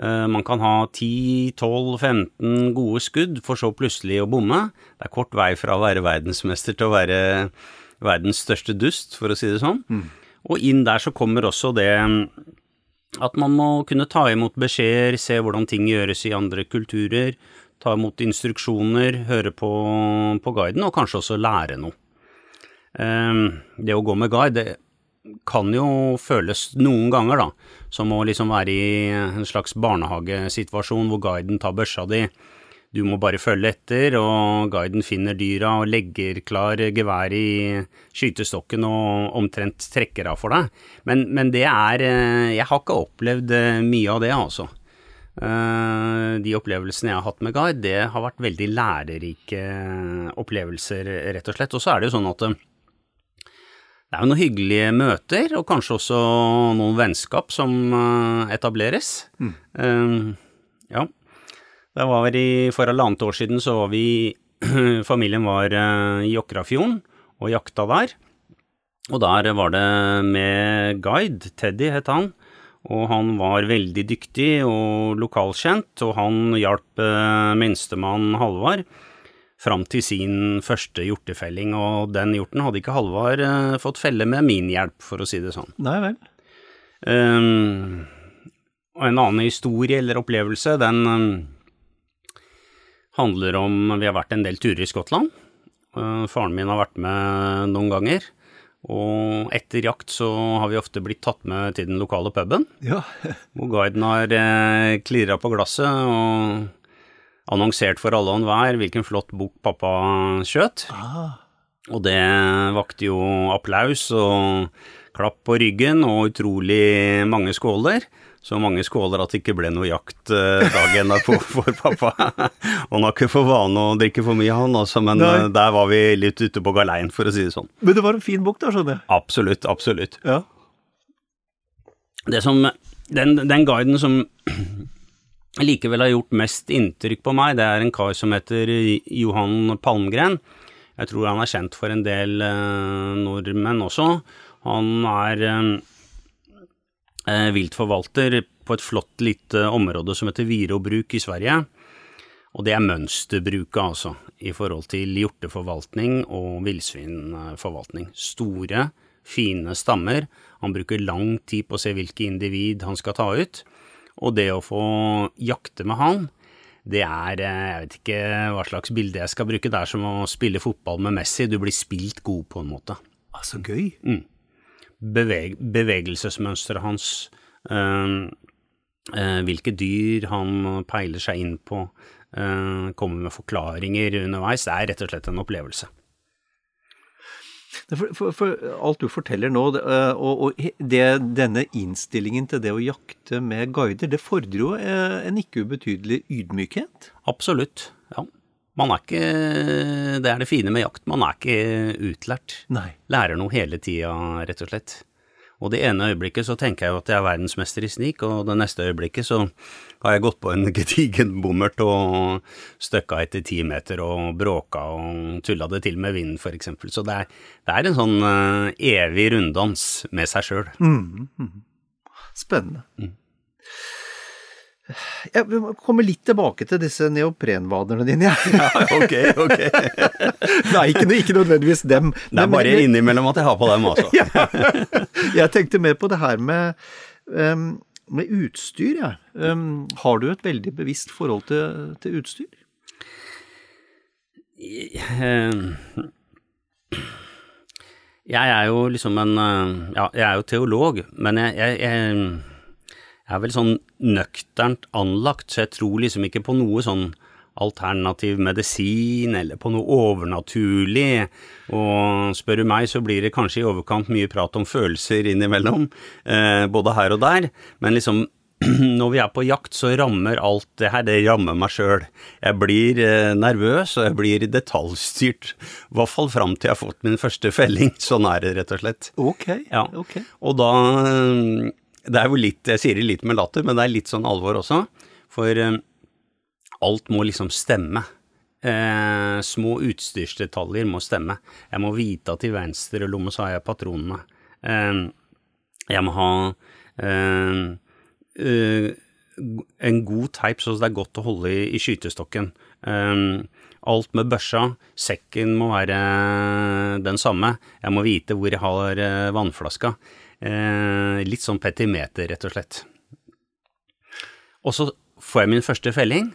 Eh, man kan ha 10-12-15 gode skudd, for så plutselig å bomme. Det er kort vei fra å være verdensmester til å være verdens største dust, for å si det sånn. Og inn der så kommer også det at man må kunne ta imot beskjeder, se hvordan ting gjøres i andre kulturer, ta imot instruksjoner, høre på, på guiden, og kanskje også lære noe. Eh, Det å gå med guide, det kan jo føles noen ganger, da, som å liksom være i en slags barnehagesituasjon hvor guiden tar børsa di. Du må bare følge etter, og guiden finner dyra og legger klar gevær i skytestokken og omtrent trekker av for deg. Men, men det er eh, Jeg har ikke opplevd eh, mye av det, altså. Eh, De opplevelsene jeg har hatt med guide, det har vært veldig lærerike opplevelser, rett og slett. Og så er det jo sånn at det er jo noen hyggelige møter, og kanskje også noen vennskap som etableres. etableres. Eh, ja. Det var i, For halvannet år siden så var vi [clears throat] Familien var eh, i Åkrafjorden og jakta der. Og der var det med guide, Teddy het han. Og han var veldig dyktig og lokalkjent, og han hjalp eh, minstemann Halvard fram til sin første hjortefelling, og den hjorten hadde ikke Halvard uh, fått felle med min hjelp, for å si det sånn. Nei vel. Um, og en annen historie eller opplevelse, den um, handler om Vi har vært en del turer i Skottland. Uh, faren min har vært med noen ganger. Og etter jakt så har vi ofte blitt tatt med til den lokale puben, Ja. hvor guiden har eh, klirra på glasset og annonsert for alle og enhver hvilken flott bukk pappa skjøt. Og det vakte jo applaus og klapp på ryggen og utrolig mange skåler. Så mange skåler at det ikke ble noe jakt eh, dagen derpå for pappa. [laughs] Han har ikke for vane å drikke for mye, han altså, men Nei. eh, der var vi litt ute på galeien, for å si det sånn. Men det var en fin bok, da, skjønner jeg. Absolutt, absolutt. Ja. Det som, den, den guiden som likevel har gjort mest inntrykk på meg, det er en kar som heter Johan Palmgren. Jeg tror han er kjent for en del eh, nordmenn også. Han er eh, eh, viltforvalter på et flott lite område som heter Virobruk i Sverige. Og det er mønsterbruket, altså, i forhold til hjorteforvaltning og villsvinforvaltning. Store, fine stammer. Han bruker lang tid på å se hvilke individ han skal ta ut. Og det å få jakte med han, det er eh, Jeg vet ikke hva slags bilde jeg skal bruke. Det er som å spille fotball med Messi. Du blir spilt god på en måte Ah, så gøy. beveg bevegelsesmønsteret hans, øh, hvilke dyr han peiler seg inn på, øh, kommer med forklaringer underveis, det er rett og slett en opplevelse. For, for, for alt du forteller nå, det, eh, og, og det, denne innstillingen til det å jakte med guider, det fordrer jo eh, en ikke ubetydelig ydmykhet. Absolutt, ja. Man er ikke, det er det fine med jakt, man er ikke utlært. Nei. Lærer noe hele tida, rett og slett. Og det ene øyeblikket så tenker jeg jo at jeg er verdensmester i snik, og det neste øyeblikket så har jeg gått på en [laughs] gedigen bommert og støkka etter ti meter og bråka og tulla det til med vinden, eksempel. Så det er, det er en sånn uh, evig runddans med seg sjøl. Spennende. Jeg kommer litt tilbake til disse neoprenvaderne dine. Ja. [laughs] ok, ok. [laughs] Nei, ikke, ikke nødvendigvis dem. Det er bare innimellom at jeg har på dem, altså. Jeg tenkte mer på det her med, um, med utstyr, jeg. Um, har du et veldig bevisst forhold til, til utstyr? Eh, Jeg er jo liksom en eh, Ja, jeg er jo teolog, men jeg, jeg, jeg, jeg er vel sånn nøkternt anlagt, så jeg tror liksom ikke på noe sånn alternativ medisin eller på noe overnaturlig. Og spør du meg, så blir det kanskje i overkant mye prat om følelser innimellom, eh, både her og der. Men liksom [clears throat] når vi er på jakt, så rammer alt det her, det rammer meg sjøl. Jeg blir eh, nervøs, og jeg blir detaljstyrt. I hvert fall fram til jeg har fått min første felling. Sånn er det, rett og slett. Ok. Ja. ok. Og da eh, Det er jo litt Jeg sier det litt med latter, men det er litt sånn alvor også. For eh, alt må liksom stemme. Eh, små utstyrsdetaljer må stemme. Jeg må vite at i venstre lomme så har jeg patronene. Eh, jeg må ha eh, eh, en god teip så det er godt å holde i, i skytestokken. Eh, alt med børsa, sekken må være den samme. Jeg må vite hvor jeg har eh, vannflaska. Litt sånn petimeter, rett og slett. Og så får jeg min første felling.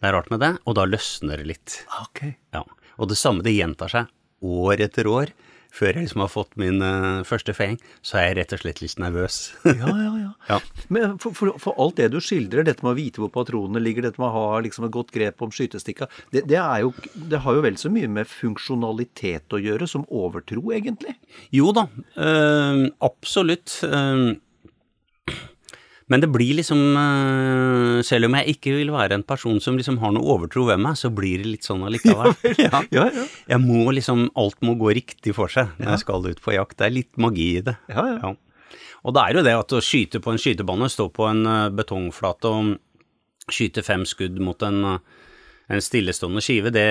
Det er rart med det, og da løsner det litt. Ok. Ja. Og det samme, det gjentar seg år etter år. Før jeg liksom har fått min uh, første feing, så er jeg rett og slett litt nervøs. Ja, ja, ja. [laughs] Ja. Men for, for, for alt det du skildrer, dette med å vite hvor patronene ligger, dette med å ha liksom et godt grep om skytestikka, det, det, er jo, det har jo vel så mye med funksjonalitet å gjøre som overtro, egentlig. Jo da, øh, absolutt. eh, men det blir liksom eh, Selv om jeg ikke vil være en person som liksom har noe overtro ved meg, så blir det litt sånn allikevel. [laughs] ja. Ja, ja. Jeg må liksom Alt må gå riktig for seg når jeg skal ut på jakt. Det er litt magi i det. Ja, ja. Og det er jo det at å skyte på en skytebane, stå på en eh, betongflate og skyte fem skudd mot en, eh, en stillestående skive, det,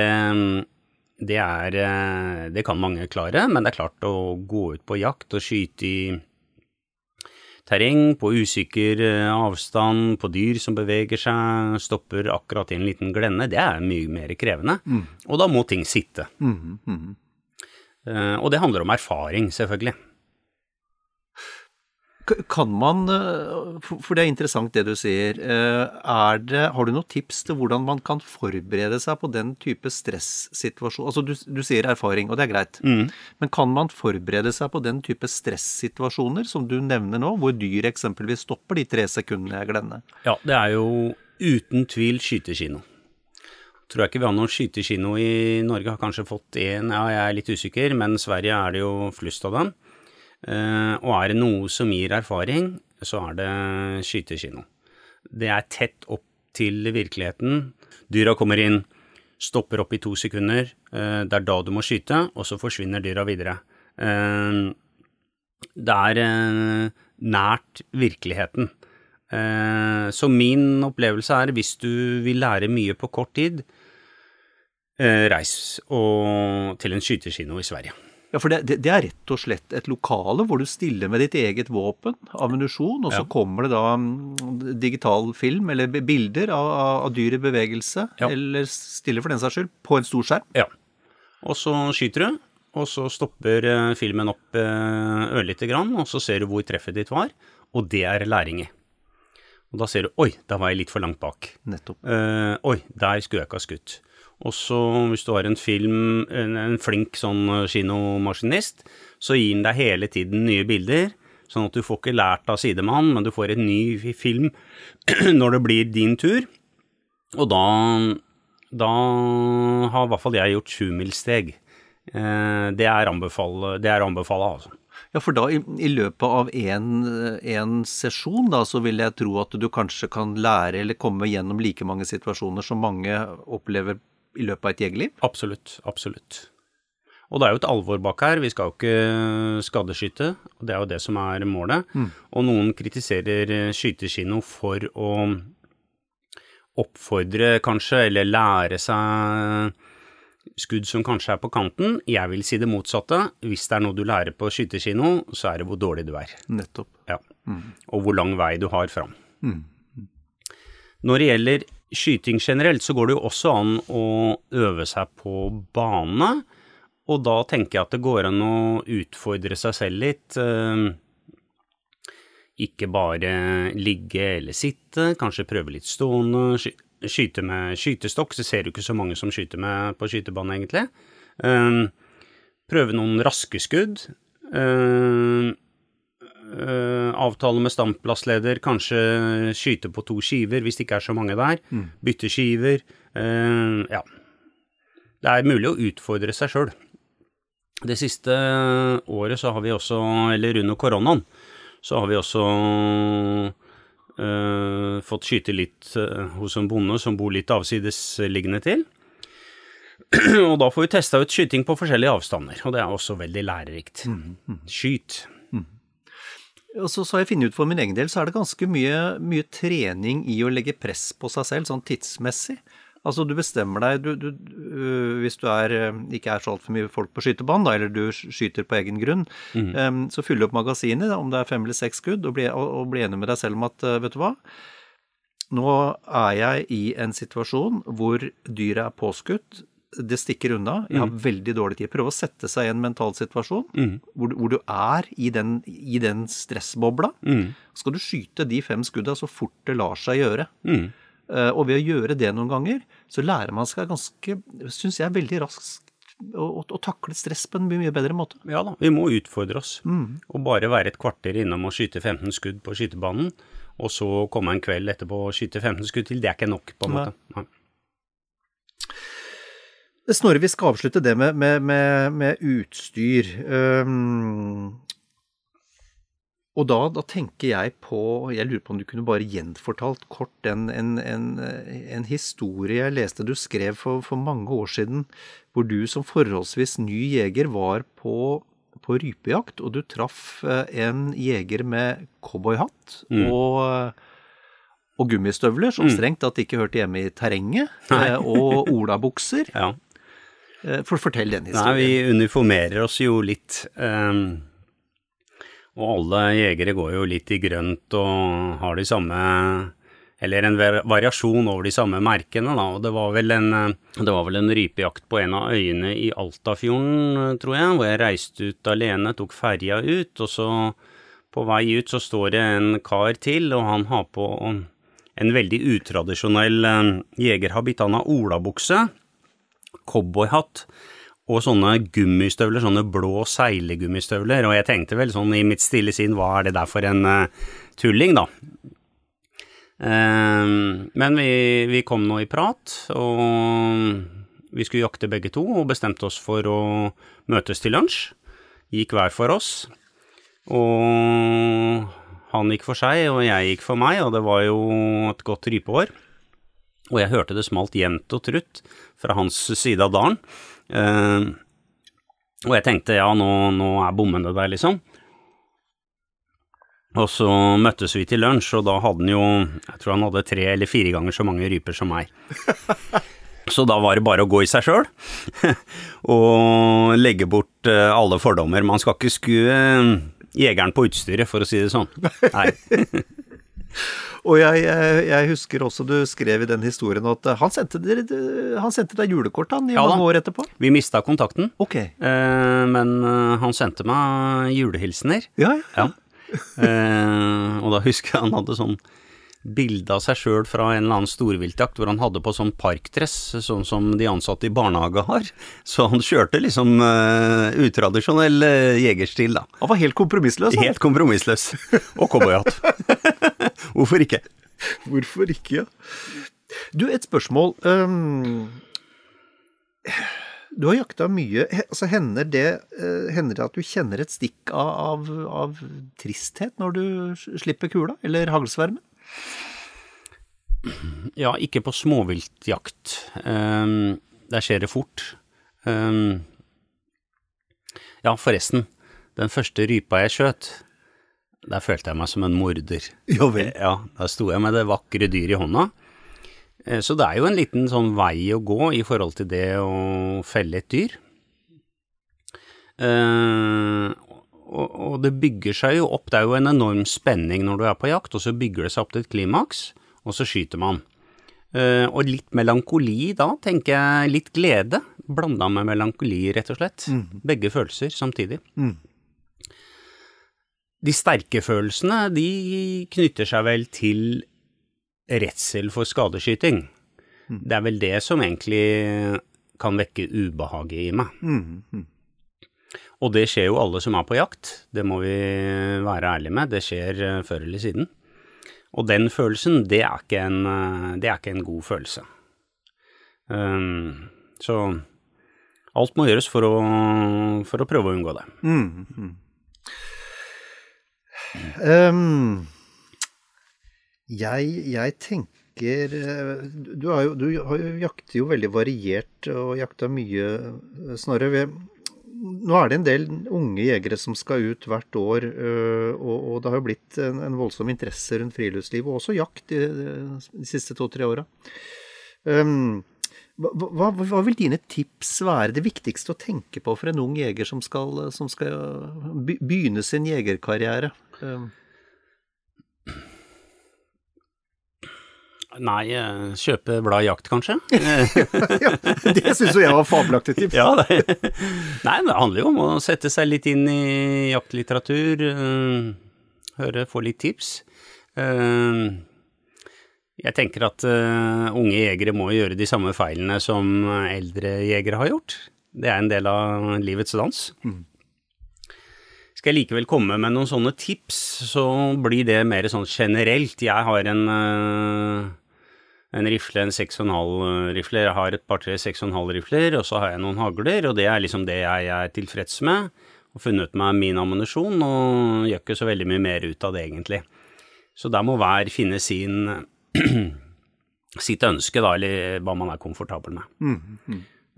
det er Det kan mange klare, men det er klart å gå ut på jakt og skyte i terreng, på usikker eh, avstand, på dyr som beveger seg, stopper akkurat i en liten glenne, det er mye mer krevende. Og da må ting sitte. Eh, Og det handler om erfaring, selvfølgelig. Kan man, eh, for det er interessant det du sier, eh, er det, har du noen tips til hvordan man kan forberede seg på den type stressituasjon? Altså du, du sier erfaring, og det er greit, men kan man forberede seg på den type stressituasjoner som du nevner nå, hvor dyr eksempelvis stopper de tre sekundene jeg glemmer? Ja, det er jo uten tvil skytekino. tror jeg ikke vi har noen skytekino i Norge. Har kanskje fått én, ja, jeg er litt usikker, men Sverige er det jo flust av dem. Eh, og er det noe som gir erfaring, så er det skytekino. Det er tett opp til virkeligheten. Dyra kommer inn, stopper opp i to sekunder. Eh, det er da du må skyte, og så forsvinner dyra videre. Eh, det er nært virkeligheten. Så min opplevelse er, hvis du vil lære mye på kort tid, reis til en skytekino i Sverige. Ja, for det, det, er rett og slett et lokale hvor du stiller med ditt eget våpen, ammunisjon, og så Ja. kommer det da mm, digital film eller bilder av, av, av dyr i bevegelse, Ja. eller stiller for den saks skyld, på en stor skjerm. Ja. Og så skyter du, og så stopper eh, filmen opp eh, ørlite grann, og så ser du hvor treffet ditt var, og det er læring i. Og da ser du oi, da var jeg litt for langt bak. Nettopp. Eh, oi, der skulle jeg ikke ha skutt. Og så hvis du har en film, en, en flink sånn eh, kinomaskinist, så gir den deg hele tiden nye bilder, sånn at du får ikke lært av sidemann, men du får en ny film [clears throat] når det blir din tur. Og da, da har i hvert fall jeg gjort sjumilssteg. Eh, det er anbefale, det er anbefale altså. Ja, for da i, i løpet av en sesjon, da, så vil jeg tro at du kanskje kan lære eller komme gjennom like mange situasjoner som mange opplever i løpet av et jegerliv. Absolutt, absolutt. Og det er jo et alvor bak her, vi skal jo ikke skadeskyte, og det er jo det som er målet. Og noen kritiserer eh, skytekino for å oppfordre kanskje, eller lære seg skudd som kanskje er på kanten. Jeg vil si det motsatte. Hvis det er noe du lærer på skytekino, så er det hvor dårlig du er. Nettopp. Ja. Og hvor lang vei du har fram. Når det gjelder skyting generelt, så går det jo også an å øve seg på bane. Og da tenker jeg at det går an å utfordre seg selv litt. eh, Ikke bare ligge eller sitte, kanskje prøve litt stående. Skyte med skytestokk, så ser du ikke så mange som skyter med på skytebane, egentlig. Eh, Prøve noen raske skudd. Eh, avtale med standplassleder, kanskje skyte på to skiver hvis det ikke er så mange der. Bytte skiver. Uh, ja. Det er mulig å utfordre seg sjøl. Det siste året så har vi også, eller under koronaen, så har vi også uh, fått skyte litt hos en bonde som bor litt avsidesliggende til. [clears throat] og da får vi testa ut skyting på forskjellige avstander, og det er også veldig lærerikt. Skyt. Og så, så har jeg funnet ut for min egen del, så er det ganske mye, mye trening i å legge press på seg selv, sånn tidsmessig. Altså du bestemmer deg, du, du, øh, hvis du er, øh, ikke er så altfor mye folk på skytebanen, da, eller du skyter på egen grunn, øhm, så fyller du opp magasinet, om det er fem eller seks skudd, og bli, og, og bli enig med deg selv om at, øh, vet du hva, nå er jeg i en situasjon hvor dyret er påskutt, det stikker unna, jeg har veldig dårlig tid. Prøv å sette seg i en mental situasjon hvor, du- hvor du er i den, i den stressbobla. Skal du skyte de fem skudda så fort det lar seg gjøre. Eh, og ved å gjøre det noen ganger, så lærer man seg ganske, syns jeg, veldig raskt å, å, takle stress på en mye, bedre måte. Ja da, vi må utfordre oss. Og bare være et kvarter innom og skyte 15 skudd på skytebanen, og så komme en kveld etterpå og skyte 15 skudd til, det er ikke nok, på en måte. Nei. Snorre, vi skal avslutte det med, med, med, med utstyr. Um, og da, da tenker jeg på Jeg lurer på om du kunne bare gjenfortalt kort en, en, en, en historie jeg leste du skrev for, for mange år siden, hvor du som forholdsvis ny jeger var på, på rypejakt, og du traff eh, en jeger med cowboyhatt og og gummistøvler, som strengt tatt ikke hørte hjemme i terrenget, eh, og olabukser. [laughs] Ja. Eh, For Fortell den historien. Nei, vi uniformerer oss jo litt. Um, og alle jegere går jo litt i grønt og har de samme Eller en variasjon over de samme merkene, da. Og det var vel en, eh, det var vel en rypejakt på en av øyene i Altafjorden, eh, tror jeg, hvor jeg reiste ut alene, tok ferja ut, og så på vei ut så står det en kar til, og han har på en veldig utradisjonell eh, jegerhabit. Han har olabukse, cowboyhatt og sånne gummistøvler, sånne blå seilegummistøvler, og jeg tenkte vel sånn i mitt stille sinn, hva er det der for en uh, tulling, da? Uh, men vi, vi kom nå i prat, og vi skulle jakte begge to, og bestemte oss for å møtes til lunsj. Gikk hver for oss. Og han gikk for seg, og jeg gikk for meg, og det var jo et godt rypeår. Og jeg hørte det smalt jevnt og trutt fra hans side av dalen. Eh, og jeg tenkte ja, nå, nå er bommene der, liksom. Og så møttes vi til lunsj, og da hadde han jo Jeg tror han hadde tre eller fire ganger så mange ryper som meg. [laughs] Så da var det bare å gå i seg sjøl [laughs] og legge bort eh, alle fordommer. Man skal ikke skue eh, jegeren på utstyret, for å si det sånn. [laughs] Nei. Og jeg, jeg, jeg husker også du skrev i den historien at han sendte, dere, han sendte deg julekort han i Ja mange år etterpå. Vi mista kontakten, Ok. eh, men eh, han sendte meg julehilsener. Ja, ja. Ja. Eh, og da husker jeg han hadde sånn bilde av seg sjøl fra en eller annen storviltjakt hvor han hadde på sånn parkdress, sånn som de ansatte i barnehage har. Så han kjørte liksom uh, utradisjonell uh, jegerstil, da. Han var helt kompromissløs. han. Helt kompromissløs. Og cowboyhatt. [laughs] Hvorfor ikke? Hvorfor ikke, ja. Du, et spørsmål. Um, du har jakta mye. Altså, hender det, eh, hender det at du kjenner et stikk av, av, av tristhet når du slipper kula, eller haglsvermen? Ja, ikke på småviltjakt. Um, der skjer det fort. Um, ja, forresten. Den første rypa jeg skjøt, der følte jeg meg som en morder. Ja vel. Ja, da sto jeg med det vakre dyret i hånda. Eh, Så det er jo en liten sånn vei å gå i forhold til det å felle et dyr. Eh, og, og det bygger seg jo opp, det er jo en enorm spenning når du er på jakt, og så bygger det seg opp til et klimaks, og så skyter man. Uh, og litt melankoli da, tenker jeg, litt glede, blanda med melankoli, rett og slett. Begge følelser samtidig. Mm. De sterke følelsene, de knytter seg vel til redsel for skadeskyting. Det er vel det som egentlig kan vekke ubehaget i meg. Mm, mm. Og det skjer jo alle som er på jakt, det må vi være ærlige med, det skjer eh, før eller siden. Og den følelsen, det er ikke en, eh, er ikke en god følelse. Um, så alt må gjøres for å, for å prøve å unngå det. Mm, mm. Um, jeg, jeg tenker eh, Du, har jo, du jakter jo veldig variert og jakta mye, Snorre. Nå er det en del unge jegere som skal ut hvert år, øh, og, det har jo blitt en, voldsom interesse rundt friluftsliv, og også jakt, de, de siste to-tre åra. Um, hva, hva, vil dine tips være det viktigste å tenke på for en ung jeger som skal, som skal begynne sin jegerkarriere? Nei, eh, kjøpe blad jakt, kanskje? [laughs] ja, det syns jo jeg var fabelaktig tips. Ja, det. [laughs] Nei, det handler jo om å sette seg litt inn i jaktlitteratur, eh, høre, få litt tips. Eh, Jeg tenker at unge jegere må gjøre de samme feilene som eldre jegere har gjort. Det er en del av livets dans. Skal jeg likevel komme med noen sånne tips, så blir det mer sånn generelt. Jeg har en, en rifle, en 6,5 rifle. Jeg har et par-tre 6,5 rifler, og så har jeg noen hagler, og det er liksom det jeg er tilfreds med. Og funnet meg min ammunisjon, og gjør ikke så veldig mye mer ut av det, egentlig. Så der må hver finne sin [clears throat] sitt ønske, da, eller hva man er komfortabel med.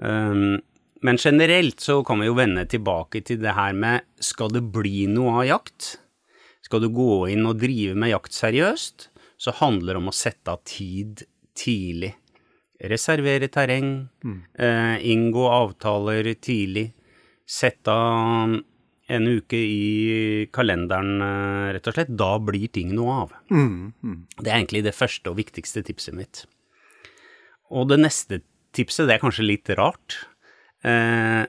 Um, men generelt så kan vi jo vende tilbake til det her med skal det bli noe av jakt? Skal du gå inn og drive med jakt seriøst, så handler det om å sette av tid tidlig. Reservere terreng, eh, inngå avtaler tidlig, sette av en uke i kalenderen, eh, rett og slett. Da blir ting noe av. Det er egentlig det første og viktigste tipset mitt. Og det neste tipset, det er kanskje litt rart, eh,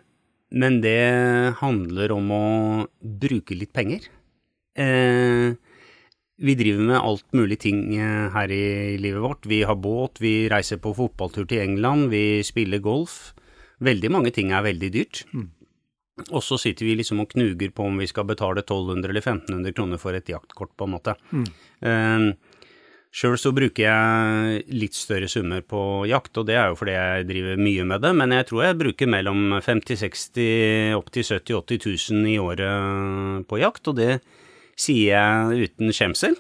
men det handler om å bruke litt penger. Eh, vi driver med alt mulig ting eh, her i livet vårt. Vi har båt, vi reiser på fotballtur til England, vi spiller golf. Veldig mange ting er veldig dyrt. Og så sitter vi liksom og knuger på om vi skal betale 1200 eller 1500 kroner for et jaktkort, på en måte. Eh, Sjøl så bruker jeg litt større summer på jakt, og det er jo fordi jeg driver mye med det, men jeg tror jeg bruker mellom 50 60 opp til 70 80 000 i året på jakt, og det sier jeg uten skjemsel.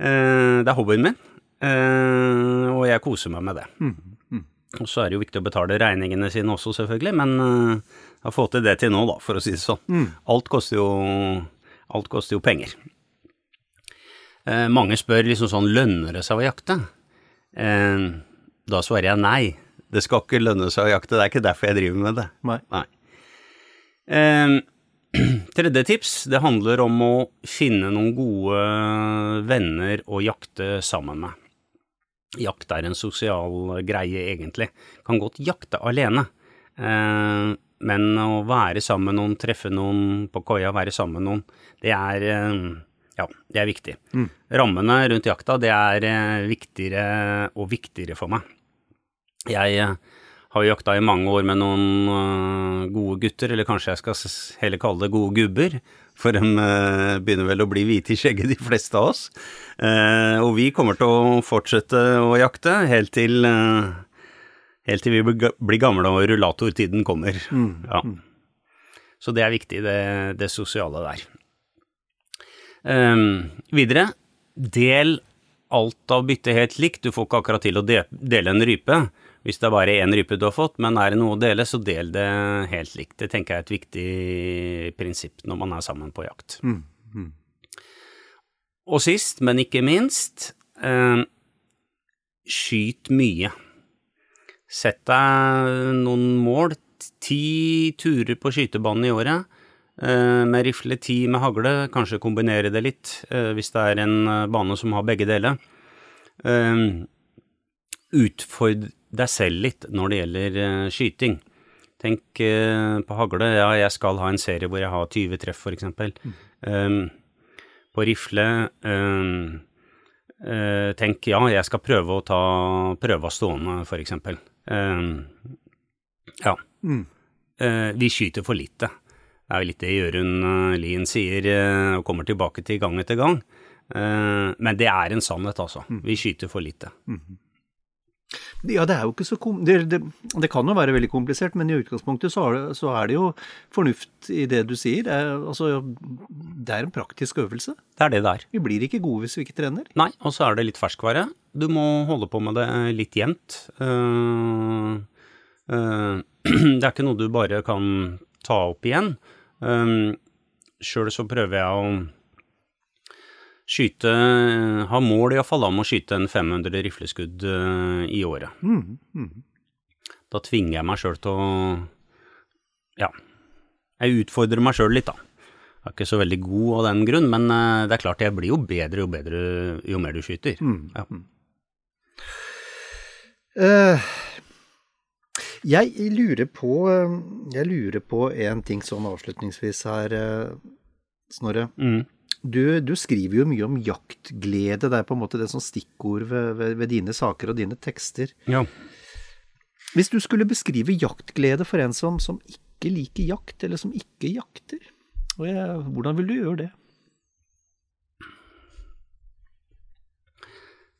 Eh, det er hobbyen min, eh, og jeg koser meg med det. Og så er det jo viktig å betale regningene sine også, selvfølgelig, men jeg har fått til det til nå, da, for å si det sånn. Alt koster jo, alt koster jo penger. Eh, mange spør liksom sånn, lønner det seg å jakte? Eh, da svarer jeg nei. Det skal ikke lønne seg å jakte, det er ikke derfor jeg driver med det. Nei. Eh, [clears throat] tredje tips, det handler om å finne noen gode venner å jakte sammen med. Jakt er en sosial greie, egentlig. Kan godt jakte alene. Eh, men å være sammen med noen, treffe noen på koia, være sammen med noen, det er eh, ja, det er viktig. Rammene rundt jakta, det er eh, viktigere og viktigere for meg. Jeg har jo jakta i mange år med noen uh, gode gutter, eller kanskje jeg skal heller kalle det gode gubber, for de eh, begynner vel å bli hvite i skjegget, de fleste av oss. Eh, og vi kommer til å fortsette å jakte helt til, helt til vi blir gamle og rullatortiden kommer. Ja. Så det er viktig, det, det sosiale der. Ehm, videre, del alt av byttet helt likt. Du får ikke akkurat til å de dele en rype hvis det er bare én rype du har fått, men er det noe å dele, så del det helt likt. Det tenker jeg er et viktig prinsipp når man er sammen på jakt. Og sist, men ikke minst, eh, skyt mye. Sett deg noen mål. Ti turer på skytebanen i året. eh, med rifle, ti med hagle. Kanskje kombinere det litt, eh, hvis det er en eh, bane som har begge deler. Eh, utfordr deg selv litt når det gjelder eh, skyting. Tenk eh, på hagle. Ja, jeg skal ha en serie hvor jeg har 20 treff, for eksempel. Um, på rifle um, uh, Tenk ja, jeg skal prøve å ta prøve av stående, eksempel. Um, ja. Eh, vi skyter for lite. Det er jo litt det Jørund Lien sier uh, og kommer tilbake til gang etter gang. Men det er en sannhet, altså. Vi skyter for lite. Ja, det er jo ikke så kom det, det, det kan jo være veldig komplisert, men i utgangspunktet så er det, så er det jo fornuft i det du sier. Det er, altså, det er en praktisk øvelse. Det er det det er. Vi blir ikke gode hvis vi ikke trener. Nei, og så er det litt ferskvare. Du må holde på med det litt jevnt. Uh, uh, [clears throat] det er ikke noe du bare kan ta opp igjen. Um, Sjøl så prøver jeg å skyte Ha mål iallfall om å skyte en 500 rifleskudd eh, i året. Da tvinger jeg meg sjøl til å Ja. Jeg utfordrer meg sjøl litt, da. Jeg er ikke så veldig god av den grunn, men eh, det er klart jeg blir jo bedre jo bedre jo mer du skyter. Ja. Uh, jeg lurer på Jeg lurer på en ting sånn avslutningsvis her, Snorre. Mm. Du, du skriver jo mye om jaktglede. Det er på en måte det som stikkord ved, ved, ved dine saker og dine tekster. ja. Hvis du skulle beskrive jaktglede for en som, som ikke liker jakt, eller som ikke jakter, jeg, hvordan vil du gjøre det?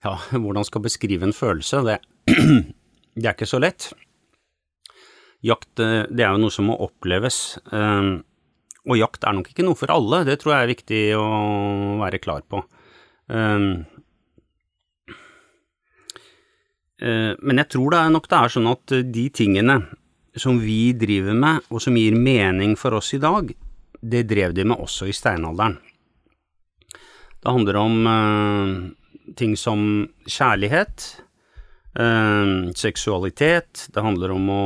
Ja, hvordan skal beskrive en følelse? Det, [clears throat] det er ikke så lett. Jakt, eh, det er jo noe som må oppleves. eh, Og jakt er nok ikke noe for alle, det tror jeg er viktig å være klar på. Um, uh, Men jeg tror det er nok det er sånn at de tingene som vi driver med, og som gir mening for oss i dag, det drev de med også i steinalderen. Det handler om uh, ting som kjærlighet, uh, seksualitet, det handler om å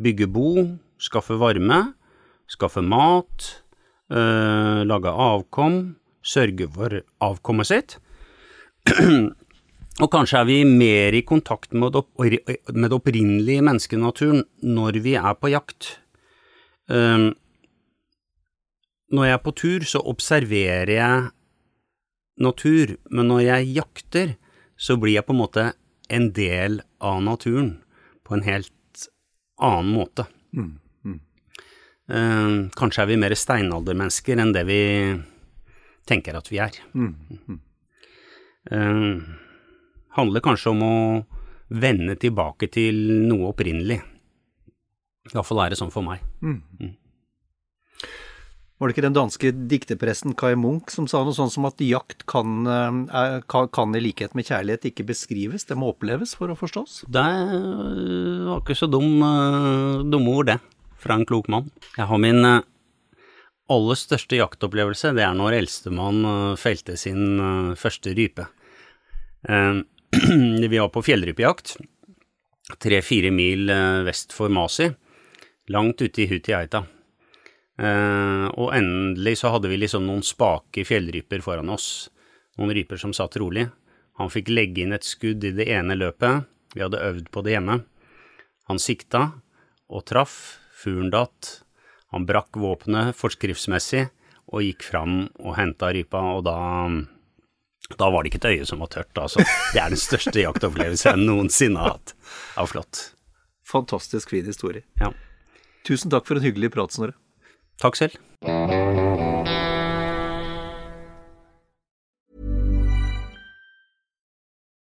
bygge bo, skaffe varme, skaffe mat, eh, lage avkom, sørge for avkommet sitt. Og kanskje er vi mer i kontakt med det, opprinnelige menneskenaturen når vi er på jakt. Eh, når jeg er på tur, så observerer jeg natur, men når jeg jakter, så blir jeg på en måte en del av naturen på en helt annen måte. Eh, kanskje er vi mer steinaldermennesker enn det vi tenker at vi er. eh, handler kanskje om å vende tilbake til noe opprinnelig. Iallfall er det sånn for meg. Var det ikke den danske dikterpresten Kai Munch som sa noe sånn som at jakt kan, eh, er- kan, i likhet med kjærlighet ikke beskrives, det må oppleves for å forstås? Det var ikke så dum, dumme ord, det, fra en klok mann. Jeg har min øh, aller største jaktopplevelse, det er når eldstemann øh, felte sin øh, første rype. Eh, [clears throat] vi var på fjellrypejakt, tre-fire mil vest for Masi, langt ute i Hutiaita. Eh, og endelig så hadde vi liksom noen spake fjellryper foran oss, noen ryper som satt rolig. Han fikk legge inn et skudd i det ene løpet, vi hadde øvd på det hjemme. Han sikta og traff, fuglen datt, han brakk våpenet forskriftsmessig og gikk fram og henta rypa, og da da var det ikke et øye som var tørt, altså. Det er den største jaktopplevelsen jeg noensinne har hatt. Det var flott. Fantastisk fin historie. Ja. Tusen takk for en hyggelig prat, Snorre. Takk selv.